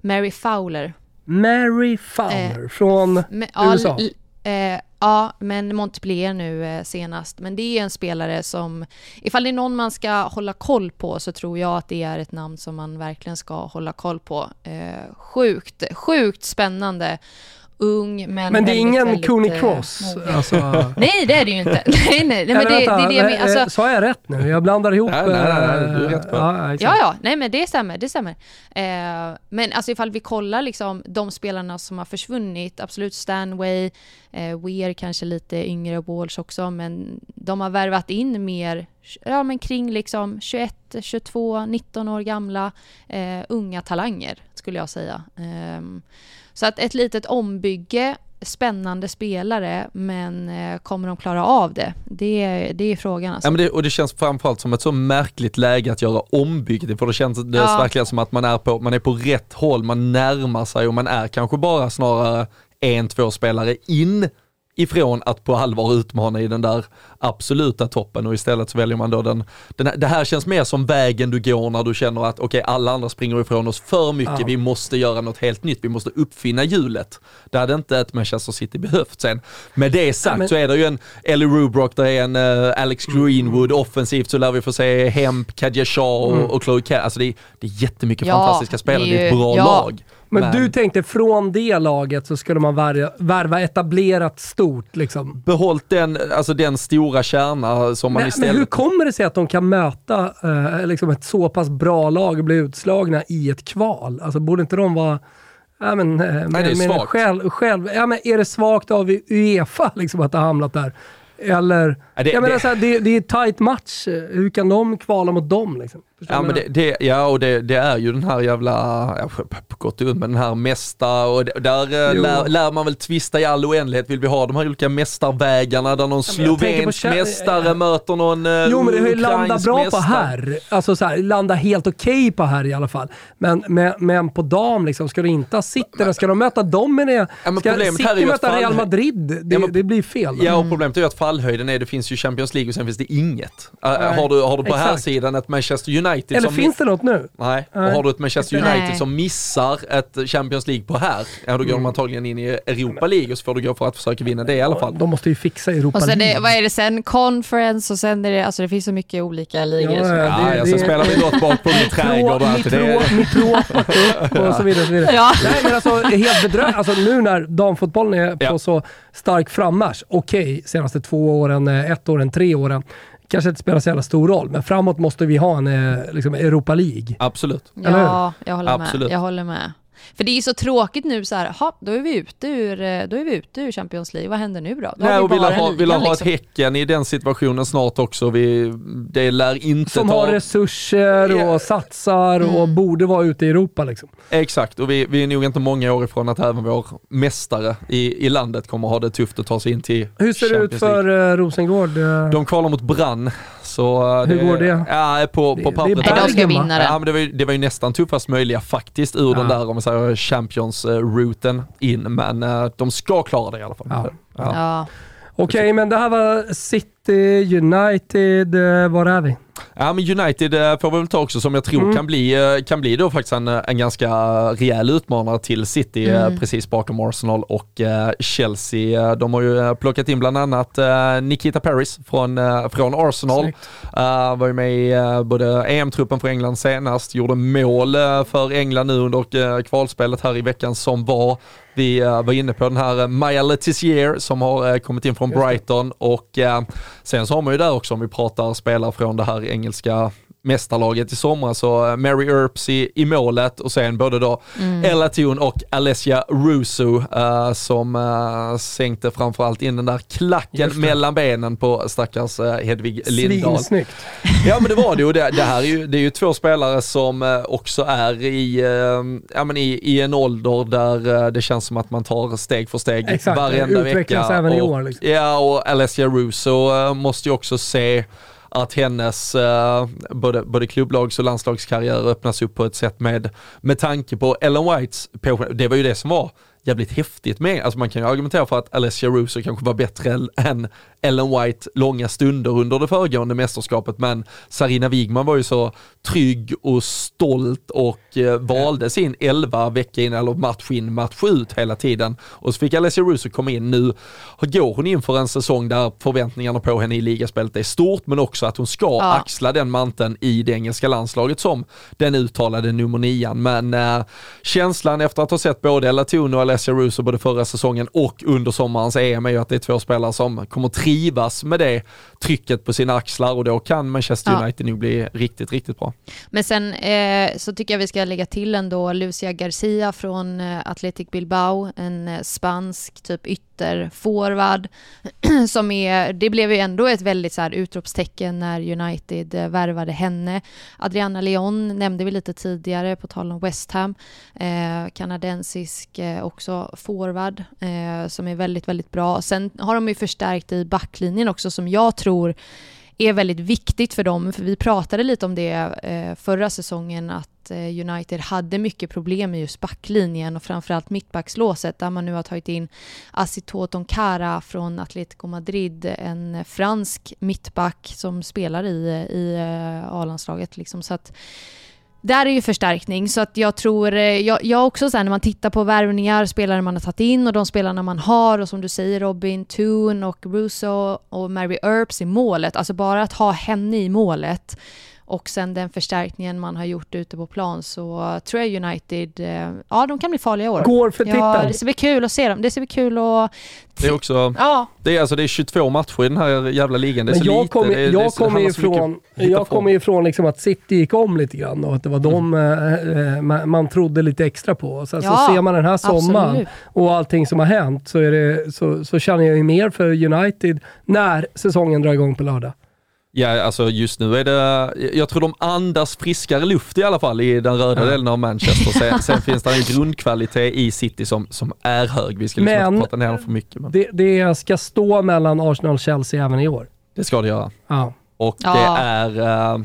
Mary Fowler. Mary Fowler eh, från USA? Eh, ja, men Montpellier nu eh, senast. Men det är en spelare som, ifall det är någon man ska hålla koll på så tror jag att det är ett namn som man verkligen ska hålla koll på. Eh, sjukt, sjukt spännande ung men Men det är ingen Cooney eh, Cross? Alltså... nej, det är det ju inte. nej, nej, nej men det, vänta, det, är det jag menar. Alltså... Sa jag rätt nu? Jag blandar ihop... Nej, nej, nej, du är rätt på. Ja, ja, ja, nej men det stämmer, det stämmer. Eh, men alltså ifall vi kollar liksom de spelarna som har försvunnit, absolut Stanway, eh, Weir kanske lite yngre, Walsh också, men de har värvat in mer, ja men kring liksom 21, 22, 19 år gamla eh, unga talanger skulle jag säga. Eh, så att ett litet ombygge, spännande spelare, men eh, kommer de klara av det? Det, det är frågan. Alltså. Ja, men det, och det känns framförallt som ett så märkligt läge att göra ombygge, för det känns det ja. verkligen som att man är, på, man är på rätt håll, man närmar sig och man är kanske bara snarare en, två spelare in ifrån att på allvar utmana i den där absoluta toppen och istället så väljer man då den, den det här känns mer som vägen du går när du känner att okej okay, alla andra springer ifrån oss för mycket, ja. vi måste göra något helt nytt, vi måste uppfinna hjulet. Det hade inte ett Manchester City behövt sen. Med det sagt ja, men... så är det ju en Ellie Rubrock, det är en uh, Alex Greenwood, offensivt så lär vi få se Hemp, Kadja Shaw och, mm. och Chloe Cat. Alltså det är, det är jättemycket ja, fantastiska spelare, det är ett bra lag. Men, men, du tänkte från det laget så skulle man värva, värva etablerat stort liksom? Behållt den, alltså den stora kärna som man men, istället... Men hur kommer det sig att de kan möta eh, liksom ett så pass bra lag och bli utslagna i ett kval? Alltså borde inte de vara... Ja, men, eh, Nej, men, det är svagt. Själv, själv, ja, men är det svagt av Uefa liksom, att ha hamnat där? Eller, ja, det, jag menar, det, så här, det, det är tight match. Hur kan de kvala mot dem? Liksom? Ja, men det, det, ja, och det, det, är ju den här jävla, ja, på gott och ont, men den här mästa och där eh, lär, lär, man väl tvista i all oändlighet. Vill vi ha de här olika mästarvägarna där någon ja, slovensk mästare möter någon uh, Jo, men det har ju landat bra mästare. på här. Alltså så här, landa helt okej okay på här i alla fall. Men, men, men på dam liksom, ska du inte ha City, ska de möta dem med det? Ja, ska City möta Real Madrid? Det, men, det blir fel. Ja, och problemet är ju att fallhöjden är, det finns ju Champions League och sen finns det inget. Har, du, har du på här sidan ett Manchester United United Eller som... finns det något nu? Nej. Och har du ett Manchester United Nej. som missar ett Champions League på här, ja då går mm. de antagligen in i Europa League och så får du gå för att försöka vinna det i alla fall. De måste ju fixa Europa och sen League. Det, vad är det sen? Conference och sen är det, alltså det finns så mycket olika ligor. Ja, ja, det, ja, sen spelar vi något bak på min trädgård och allt det. Mitropa och så vidare. Så vidare. Ja. Nej men alltså helt bedrövligt. Alltså nu när damfotbollen är på ja. så stark frammarsch, okej okay, senaste två åren, eh, ett åren, tre åren kanske inte spelar så jävla stor roll, men framåt måste vi ha en eh, liksom Europa League. Absolut. Ja, jag håller Absolut. med. Jag håller med. För det är så tråkigt nu så här, ha, då är vi ute ur, eh, då är vi ute ur Champions League, vad händer nu då? då Nej, och vill ha, vill ha liksom. ett Häcken i den situationen snart också. Vi, det lär inte Som ta... har resurser och satsar och Mm. borde vara ute i Europa liksom. Exakt, och vi, vi är nog inte många år ifrån att även vår mästare i, i landet kommer ha det tufft att ta sig in till Hur ser det ut Champions League. för uh, Rosengård? eh? De kvalar mot Brann. Så eh, Hur går det? Ja, på, Det- på det är pappret. Nej, de ska Bergen, det. Ja, men det, var ju, det var ju nästan tuffast möjliga faktiskt ur Ja. den där om man säger Champions-routen in, men eh, de ska klara det i alla fall. Ja. Ja. Okej, men det här var City, United, eh, var är vi? Ja men United eh, får vi väl ta också som jag tror Mm. kan, bli, eh, kan bli då faktiskt en, en ganska rejäl utmanare till City eh, Mm. precis bakom Arsenal och eh, Chelsea. Eh, De har ju eh, plockat in bland annat eh, Nikita Paris från, eh, från Arsenal. Uh, var ju med i både EM-truppen för England senast, gjorde mål för England nu under kvalspelet här i veckan som var. Vi var inne på den här Maya Letizier som har kommit in från. Brighton och sen så har man ju där också om vi pratar spelare från det här engelska mästarlaget i somras, så uh, Mary Earps i, i målet och sen både då Mm. Ella Thun och Alessia Russo uh, som uh, sänkte framförallt in den där klacken mellan benen på stackars uh, Hedvig Lindahl. Svinsnyggt. Ja men det var det och det, det här är ju, det är ju två spelare som eh, också är i, eh, ja, men i, i en ålder där eh, det känns som att man tar steg för steg Exakt, varenda utvecklas vecka. även i och, år, liksom. Ja och Alessia Russo eh, måste ju också se att hennes eh, både, både klubblags och landslagskarriär öppnas upp på ett sätt med, med tanke på Ellen Whites, på, det var ju det som var jävligt häftigt med, alltså man kan ju argumentera för att Alessia Russo kanske var bättre än Ellen White långa stunder under det föregående mästerskapet, men Sarina Wigman var ju så trygg och stolt och eh, valde sin 11 vecka in, eller match in, match ut hela tiden. Och så fick Alessia Russo komma in nu, går hon in för en säsong där förväntningarna på henne i ligaspelet är stort, men också att hon ska Ja. axla den manteln i det engelska landslaget som den uttalade nummer nian. Men eh, känslan efter att ha sett både Ella Thun och Alessia Russo både förra säsongen och under sommarens EM är ju att det är två spelare som kommer trivas med det trycket på sina axlar och då kan Manchester Ja. United nog bli riktigt, riktigt bra. Men sen eh, så tycker jag vi ska lägga till ändå Lucia Garcia från eh, Athletic Bilbao, en eh, spansk typ ytterforward som är, det blev ju ändå ett väldigt så här utropstecken när United eh, värvade henne. Adriana Leon nämnde vi lite tidigare på tal om West Ham, eh, kanadensisk eh, också forward eh, som är väldigt, väldigt bra. Sen har de ju förstärkt i backlinjen också som jag tror är väldigt viktigt för dem, för vi pratade lite om det eh, förra säsongen att Eh, United hade mycket problem med just backlinjen och framförallt mittbackslåset där man nu har tagit in Asito Tonkara från Atletico Madrid, en fransk mittback som spelar i, eh, i eh, A-landslaget. Liksom. Så att där är ju förstärkning, så att jag tror, jag, jag också så här, när man tittar på värvningar, spelare man har tagit in och de spelarna man har och som du säger Robin, Toon och Russo och Mary Earps i målet, alltså bara att ha henne i målet och sen den förstärkningen man har gjort ute på plan så tror jag United, eh, ja de kan bli farliga i år. Går för Ja, titeln. det ska bli kul att se dem. Det ska bli kul att... Det är också, Ja, det är alltså det är 22 matcher i den här jävla ligan, det är Men så jag lite. kommer det, är- jag kommer ifrån, jag kommer ifrån liksom att City gick om lite grann och att det var de eh, eh, man, man trodde lite extra på. Och Sen Ja, så ser man den här sommaren absolut. och allting som har hänt så, är det, så, så känner jag ju mer för United när säsongen drar igång på lördag. Ja, alltså just nu är det, jag tror de andas friskare luft i alla fall i den röda delen av Manchester. Sen, sen finns det en grundkvalitet i City som, som är hög. Vi ska liksom Men- inte prata ner dem för mycket, men Det, det ska stå mellan Arsenal och Chelsea även i år. det ska det göra. Ja. Och Ja. det är, eh,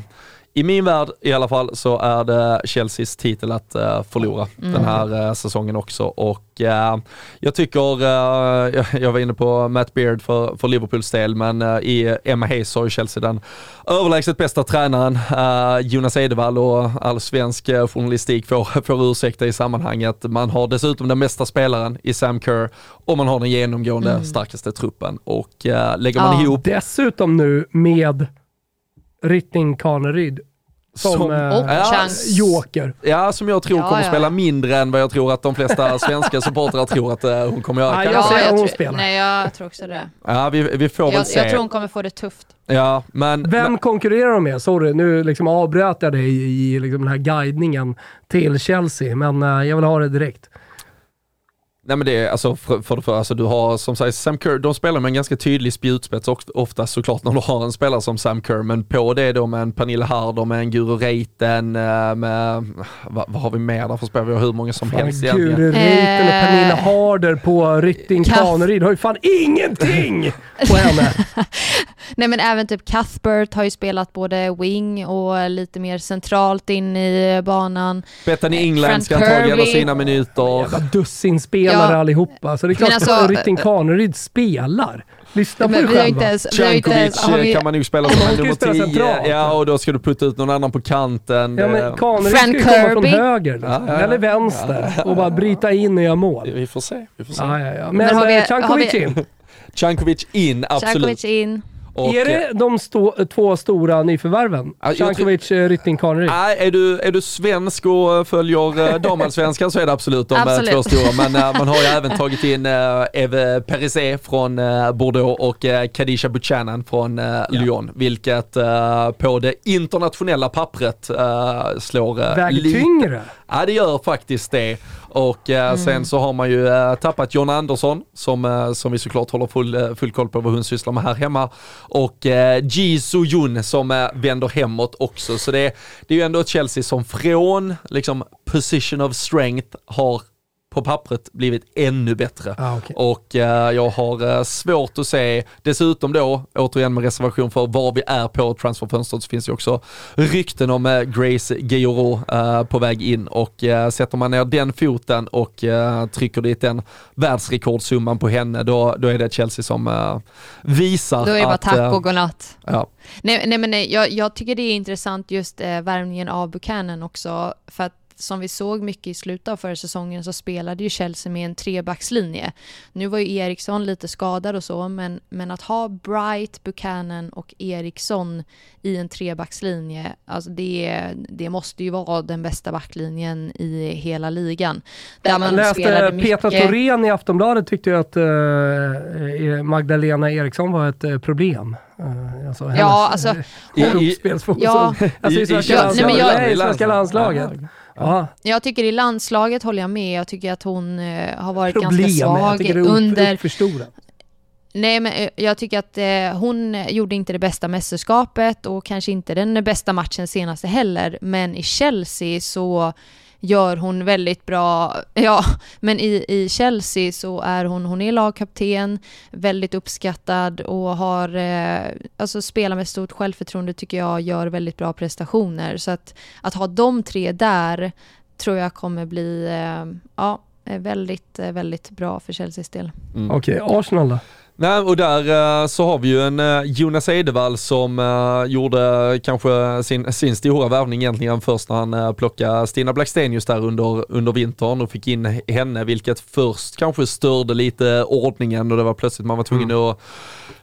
i min värld i alla fall, så är det Chelseas titel att eh, förlora Mm. den här eh, säsongen också. Och eh, jag tycker, jag, jag var inne på Matt Beard för, för Liverpools del, men i Emma Hayes har ju Chelsea den överlägset bästa tränaren. Jonas Edevall och all svensk journalistik får, får ursäkta i sammanhanget. Man har dessutom den bästa spelaren i Sam Kerr och man har den genomgående Mm. starkaste truppen. Och lägger man Ja. ihop Dessutom nu med Rytting Kaneryd som, Som- eh, Och Ja, chans. joker. Ja, som jag tror Ja, kommer ja, spela ja. mindre än vad jag tror att de flesta svenska supportrar tror att eh, hon kommer göra. Kan- jag att hon spelar. Nej, jag tror också det. Ja, vi, vi får väl Jag, se. jag tror hon kommer få det tufft. Ja, men... Vem konkurrerar de med? Sorry, nu liksom avbröt jag dig i, i liksom den här guidningen till Chelsea, men eh, jag vill ha det direkt. Nej men det är alltså för, för, för alltså du har som sagt Sam Kerr, de spelar med en ganska tydlig spjutspets ofta såklart när du har en spelare som Sam Kerr, men på det då med en Pernilla Harder, med en Guru Reiten, eh, med, vad, vad har vi mer där för spelare? Vi har hur många som helst egentligen. Guru Reiten och Eh, Pernilla Harder på Rytting. Kaneryd har ju fan ingenting på henne. Nej men även typ Cuthbert har ju spelat både wing och lite mer centralt in i banan. Bethany England Frank ska antagligen ha sina minuter. Jävla dussinspelare Ja. allihopa. Så det är klart Men att alltså- Rytting Kaneryd spelar. Lyssna på dig vi själv ens... Vi Cankovic har eh, vi, kan man nog spela som en nummer ska ju spela 10. centralt. Ja, och då ska du putta ut någon annan på kanten. Ja, men Eh, Kaneryd ska ju komma från höger. Ja, ja, ja. Eller vänster. Och bara bryta in och göra mål. Vi får se. Vi får se. Ja, ja, ja. Men, Men har vi- eh, Cankovic har vi- in. Cankovic in, absolut. Cankovic in. Och, är det de stå, två stora nyförvärven? Cankovic, eh, Rytting Kaneryd? Nej, är du, är du svensk och följer eh, damallsvenskan så är det absolut de eh, Absolut. två stora. Men eh, man har ju även tagit in eh, Eve Perisé från eh, Bordeaux och eh, Khadija Buchanan från eh, Lyon. Vilket eh, på det internationella pappret eh, slår eh, Väger lite- tyngre? Ja det gör faktiskt det. Och eh, sen så har man ju eh, tappat John Andersson som, eh, som vi såklart håller full, eh, full koll på vad hon sysslar med här hemma. Och eh, Ji Soo-Jun som eh, vänder hemåt också. Så det, det är ju ändå ett Chelsea som från liksom position of strength har på pappret blivit ännu bättre. Ah, okej. Och eh, jag har eh, svårt att se, dessutom då, återigen med reservation för var vi är på transferfönstret så finns det ju också rykten om eh, Grace Guilloro eh, på väg in och eh, sätter man ner den foten och eh, trycker dit den världsrekordsumman på henne, då, då är det Chelsea som eh, visar Då är det bara att... tack och godnatt. ja. Nej, nej men nej, jag, jag tycker det är intressant just eh, värvningen av Buchanan också, för att som vi såg mycket i slutet av förra säsongen så spelade ju Chelsea med en trebackslinje. Nu var ju Eriksson lite skadad och så, men, men att ha Bright, Buchanan och Eriksson i en trebackslinje, alltså det, det måste ju vara den bästa backlinjen i hela ligan. Där Jag man läste spelade Petra mycket... Thorén i Aftonbladet tyckte ju att eh, Magdalena Eriksson var ett eh, problem. Uh, alltså hennes, Ja, alltså, I- i- hopspelsfotboll. Ja. alltså I- i i svenska Ja, nej, landslaget. Jag-. Ja. Jag tycker i landslaget håller jag med. Jag tycker att hon eh, har varit Problem, ganska jag svag tycker det är upp, under... uppförstorat. Nej, men eh, jag tycker att eh, hon gjorde inte det bästa mästerskapet och kanske inte den bästa matchen senaste heller. Men i Chelsea så gör hon väldigt bra, ja, men i, i Chelsea så är hon, hon är lagkapten, väldigt uppskattad och har, eh, alltså spelar med stort självförtroende tycker jag gör väldigt bra prestationer. Så att, att ha de tre där tror jag kommer bli, eh, ja, eh, väldigt, eh, väldigt bra för Chelseas del. Okej, Arsenal då? Nej, och där eh, så har vi ju en eh, Jonas Edevall som eh, gjorde kanske sin, sin stora värvning egentligen först när han plockade Stina Blackstenius där under, under vintern och fick in henne, vilket först kanske störde lite ordningen och det var plötsligt man var tvungen att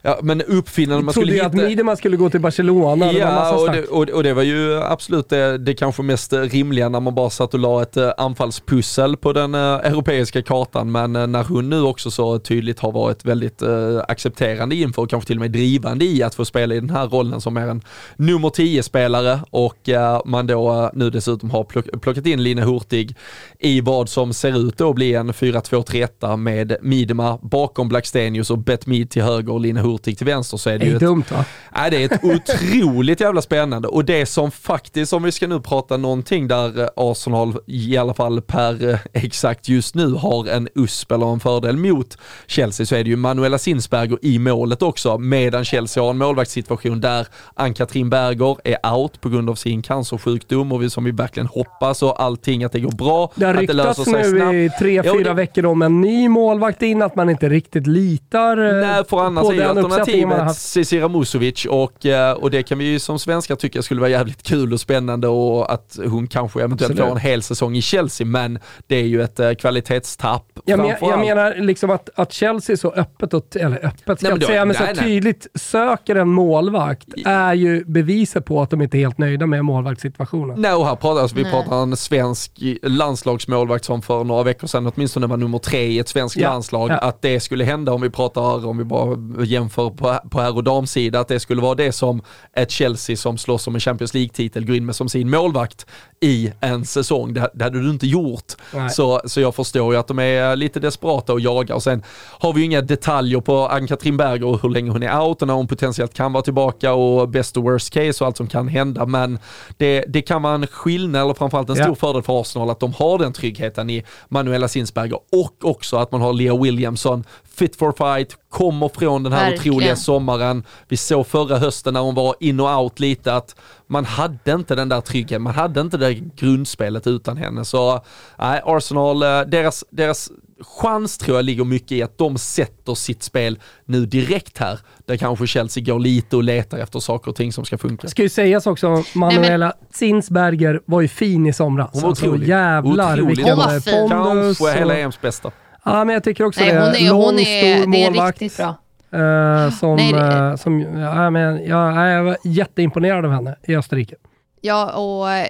ja, men uppfinna, man skulle trodde ju att hitta... Miedema skulle gå till Barcelona. det Ja, massa och det, och, och det var ju absolut det, det kanske mest rimliga när man bara satt och la ett anfallspussel på den europeiska kartan. Men när hon nu också så tydligt har varit väldigt accepterande inför och kanske till och med drivande i att få spela i den här rollen som är en nummer 10-spelare och eh, man då eh, nu dessutom har plock, plockat in Lina Hurtig i vad som ser ut att bli en 4-2-3-1 med Midema bakom Blackstenius och Bet Mid till höger och Lina Hurtig till vänster så är det Det ju är ett dumt va? Nej, det är ett otroligt jävla spännande och det som faktiskt, om vi ska nu prata någonting där eh, Arsenal i alla fall per eh, exakt just nu har en USP eller en fördel mot Chelsea så är det ju Manuela Sinsberger i målet också medan Chelsea har en målvaktssituation där Ann-Katrin Berger är out på grund av sin cancersjukdom och vi, som vi verkligen hoppas och allting att det går bra, Det har ryktats nu i tre, fyra det- veckor om en ny målvakt in, att man inte riktigt litar eh, Nej, för annars på är ju den alternativet. Cicera Musovic och, eh, och det kan vi ju som svenskar tycka skulle vara jävligt kul och spännande och att hon kanske eventuellt Absolut. får en hel säsong i Chelsea, men det är ju ett eh, kvalitetstapp Jag, men, jag menar liksom att, att Chelsea så öppet och eller öppet ska jag inte säga, men så nej, tydligt söker en målvakt är ju beviset på att de inte är helt nöjda med målvaktssituationen. Nej, och här pratar, alltså, vi pratar en svensk landslagsmålvakt som för några veckor sedan åtminstone var nummer tre i ett svenskt ja. landslag. Ja. Att det skulle hända om vi pratar, om vi bara jämför på, på herr och damsida, att det skulle vara det som ett Chelsea som slåss om en Champions League-titel går in med som sin målvakt i en säsong. Det, det hade du inte gjort. Så, så jag förstår ju att de är lite desperata och jagar. Och sen har vi ju inga detaljer på Ann-Katrin Berger och hur länge hon är out och när hon potentiellt kan vara tillbaka och best och worst case och allt som kan hända. Men det, det kan vara en skillnad, eller framförallt en stor ja. fördel för Arsenal att de har den tryggheten i Manuela Sinsberger och också att man har Lea Williamson fit for fight, kommer från den här Verkligen. otroliga sommaren. Vi såg förra hösten när hon var in och out lite att man hade inte den där tryggheten, man hade inte det grundspelet utan henne. Så nej, Arsenal, eh, deras, deras chans tror jag ligger mycket i att de sätter sitt spel nu direkt här. Där kanske Chelsea går lite och letar efter saker och ting som ska funka. Ska ju sägas också, Manuela Zinsberger var ju fin i somras. Hon var alltså, otrolig. Jävlar vilken pondus. Kanske hela EMs bästa. Ja, men jag tycker också Nej, det. Hon är, Lång, hon är, stor det är målvakt. riktigt bra. Uh, som, Nej, det... uh, som, ja, men, jag, jag var jätteimponerad av henne i Österrike. Ja, och eh,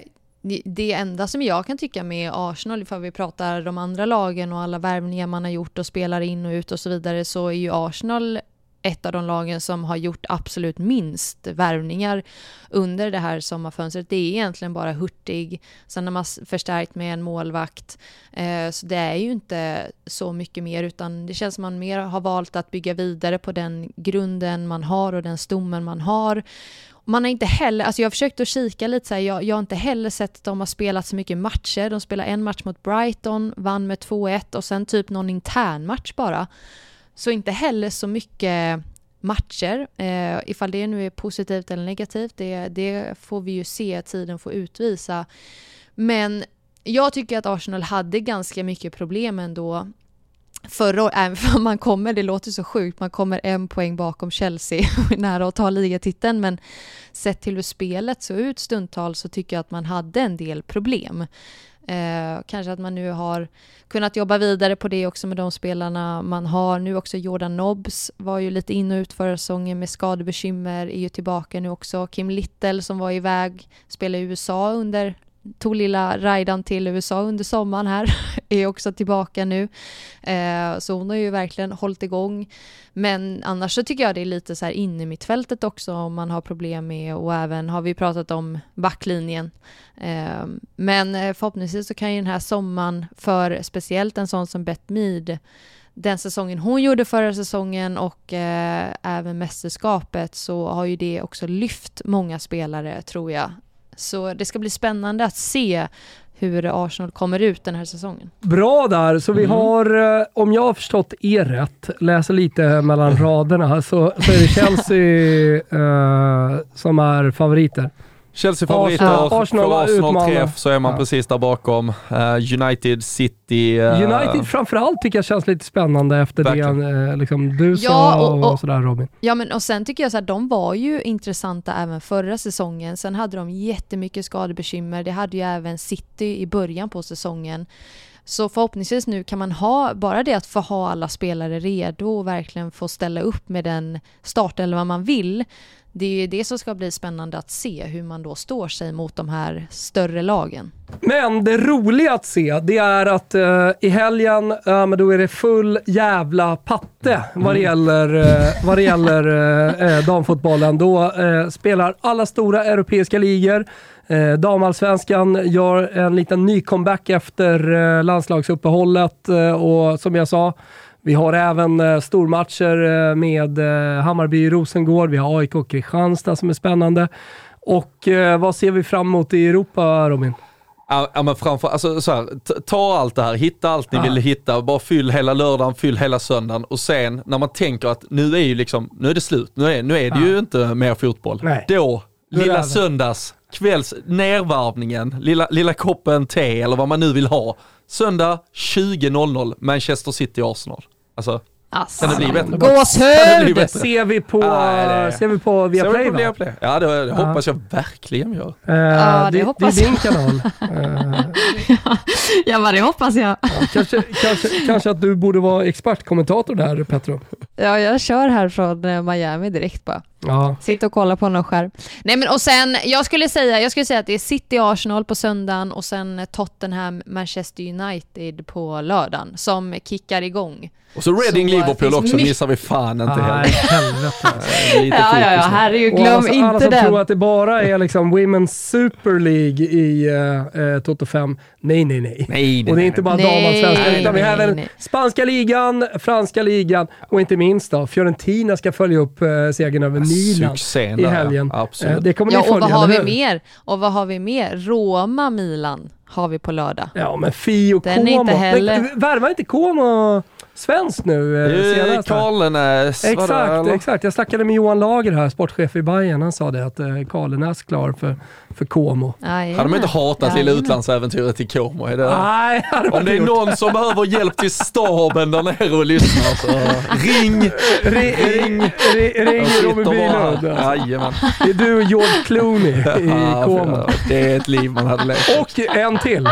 det enda som jag kan tycka med Arsenal, ifall vi pratar de andra lagen och alla värvningar man har gjort och spelar in och ut och så vidare, så är ju Arsenal ett av de lagen som har gjort absolut minst värvningar under det här sommarfönstret. Det är egentligen bara Hurtig, sen har man förstärkt med en målvakt. Eh, så det är ju inte så mycket mer utan det känns som man mer har valt att bygga vidare på den grunden man har och den stommen man har. Man har inte heller, alltså jag har försökt att kika lite så här, jag, jag har inte heller sett att de har spelat så mycket matcher. De spelade en match mot Brighton, vann med 2-1 och sen typ någon intern match bara. Så inte heller så mycket matcher. Eh, ifall det nu är positivt eller negativt, det, det får vi ju se, tiden får utvisa. Men jag tycker att Arsenal hade ganska mycket problem ändå förra året, även om man kommer, det låter så sjukt, man kommer en poäng bakom Chelsea och är nära att ta ligatiteln, men sett till hur spelet såg ut stundtals så tycker jag att man hade en del problem. Eh, kanske att man nu har kunnat jobba vidare på det också med de spelarna man har. Nu också Jordan Nobbs var ju lite in och ut förra säsongen med skadebekymmer, är ju tillbaka nu också. Kim Little som var iväg, spelade i USA under tog lilla Raidan till USA under sommaren här, är också tillbaka nu. Eh, så hon har ju verkligen hållit igång. Men annars så tycker jag det är lite så här inne mitt fältet också om man har problem med och även har vi pratat om backlinjen. Eh, men eh, förhoppningsvis så kan ju den här sommaren för speciellt en sån som Beth Mead den säsongen hon gjorde förra säsongen och eh, även mästerskapet så har ju det också lyft många spelare tror jag så det ska bli spännande att se hur Arsenal kommer ut den här säsongen. Bra där, så vi mm. har, eh, om jag har förstått er rätt, läser lite mellan raderna, så, så är det Chelsea uh, som är favoriter. Chelsea-favoriter, Arsenal, Arsenal för Arsenal-träff så är man ja. precis där bakom. Uh, United, City... Uh, United framförallt tycker jag känns lite spännande efter verkligen. det uh, liksom, du sa ja, och, och, och, sådär Robin. Ja, men och sen tycker jag så här, de var ju intressanta även förra säsongen. Sen hade de jättemycket skadebekymmer. Det hade ju även City i början på säsongen. Så förhoppningsvis nu kan man ha, bara det att få ha alla spelare redo och verkligen få ställa upp med den startelva man vill det är ju det som ska bli spännande att se, hur man då står sig mot de här större lagen. Men det roliga att se, det är att uh, i helgen, uh, men då är det full jävla patte vad det gäller, uh, vad det gäller uh, damfotbollen. Då spelar alla stora europeiska ligor. Damallsvenskan gör en liten ny comeback efter landslagsuppehållet och som jag sa, vi har även eh, stormatcher eh, med eh, Hammarby Rosengård, vi har AIK och Kristianstad som är spännande. Och eh, vad ser vi fram emot i Europa, Robin? Ja, men framför, alltså så här, ta allt det här, hitta allt ni ja. vill hitta, bara fyll hela lördagen, fyll hela söndagen och sen när man tänker att nu är ju liksom, nu är det slut, nu är, nu är det ja. ju inte mer fotboll. Nej. Då, lilla söndags, kvälls, nervarvningen, lilla, lilla koppen te eller vad man nu vill ha. Söndag 20.00, Manchester City-Arsenal. Alltså, Alltså, Kan det bli bättre? Kan det gåshud! bli Ser vi på, ser vi på Ser vi Viaplay på? Viaplay? Ja, det, det hoppas jag verkligen gör. Eh, Ja, det det, hoppas det är din kanal. Eh, Ja, men det hoppas jag. kanske, kanske, kanske att du borde vara expertkommentator där Petro. Ja, jag kör här från eh, Miami direkt bara. Ja. Sitta och kolla på någon skärm. Nej men och sen, jag skulle säga, jag skulle säga att det är City-Arsenal på söndagen och sen Tottenham-Manchester United på lördagen som kickar igång. Och så Reading Så, Liverpool också mycket- missar vi fan inte Nej, heller. helvete. Eh, Lite Ja, ja, ja, herregud, Och glöm alla, alla inte som den. tror att det bara är liksom Women's Super League i eh, Toto 5. Nej, nej, nej. Nej, Och det är nej, inte bara Nej, damallsvenskan nej, utan vi har nej, även nej. spanska ligan, franska ligan och inte minst då Fiorentina ska följa upp eh, segern över Milan Succén i helgen. ja. Absolut. Eh, det kommer Ja, ni och följa, vad har vi hur? mer? Och vad har vi mer? Roma-Milan har vi på lördag. Ja, men Fi och Den är Como. inte heller- Värvar inte Como svensk nu eh, är senast? Karlenäs, var det, Exakt, exakt. Jag snackade med Johan Lager här, sportchef i Bayern. Han sa det att eh, Karlenäs klar för, för Como. Hade de inte hatat lilla utlandsäventyret i Como? Är det, Nej, hade man om det är gjort. någon som behöver hjälp till staben där nere och lyssnar så ring! Ring, ring, ring, Robin Bylund. alltså. Det är du och George Clooney i Como. Det är ett liv man hade levt. Och en till.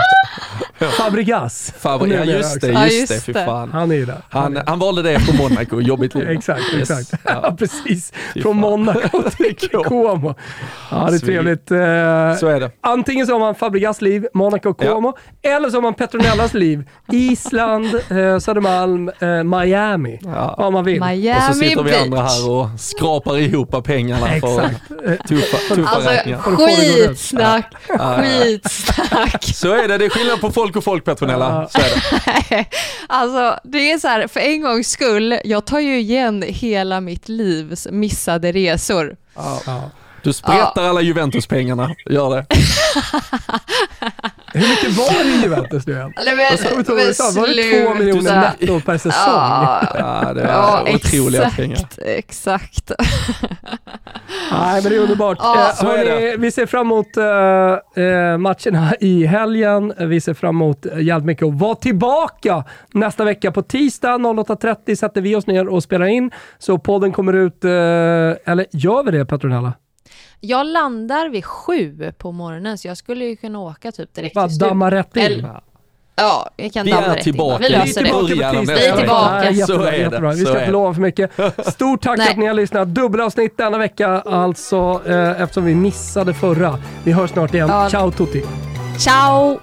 Fabregas. Fabrik, ja just det. Ja, just det, just fy fan. Han är ju där. Han, han valde det efter Monaco, jobbigt liv. Exakt, Yes. exakt. Ja. Ja, precis. Fy Från fan. Monaco till Como. Ja, det är trevligt. Eh, Så är det. Antingen så har man Fabregas liv, Monaco, Como, eller så har man Petronellas liv, Island, eh, Södermalm, eh, Miami. Ja. Vad man vill. Miami Och så sitter vi andra här och skrapar ihop pengarna för Exakt. Tuffa, tuffa Alltså räkningar. Skitsnack, Ja, ja. skitsnack. Så är det, det är skillnad på folk och folk Petronella. Så är det. Alltså det är så här, för en gångs skull, jag tar ju igen hela mitt livs missade resor. Ja. Du sprättar alla Juventus-pengarna, gör det. Hur mycket var det i Juventus nu igen? Nej, men, du, men sa? Var det två miljoner netto per säsong? Ja, Ja, det är ja otroliga exakt, pengar. exakt. Nej, men det är underbart. Ja, Eh, så är hörni, vi ser fram emot eh, eh, matcherna i helgen. Vi ser fram emot eh, jävligt mycket att vara tillbaka nästa vecka. På tisdag 08.30 sätter vi oss ner och spelar in. Så podden kommer ut, eh, eller gör vi det Petronella? Jag landar vid sju på morgonen så jag skulle ju kunna åka typ direkt Bara damma rätt in. Eller- Ja, jag kan Vi damma är rätt in. tillbaka. Vi Vi är det. tillbaka. Vi är tillbaka. Nej, jättebra, Så är det. jättebra. Vi ska inte lova för mycket. Stort tack Nej. att ni har lyssnat. Dubbelavsnitt denna vecka alltså, eh, eftersom vi missade förra. Vi hörs snart igen. Ja. Ciao tutti! Ciao!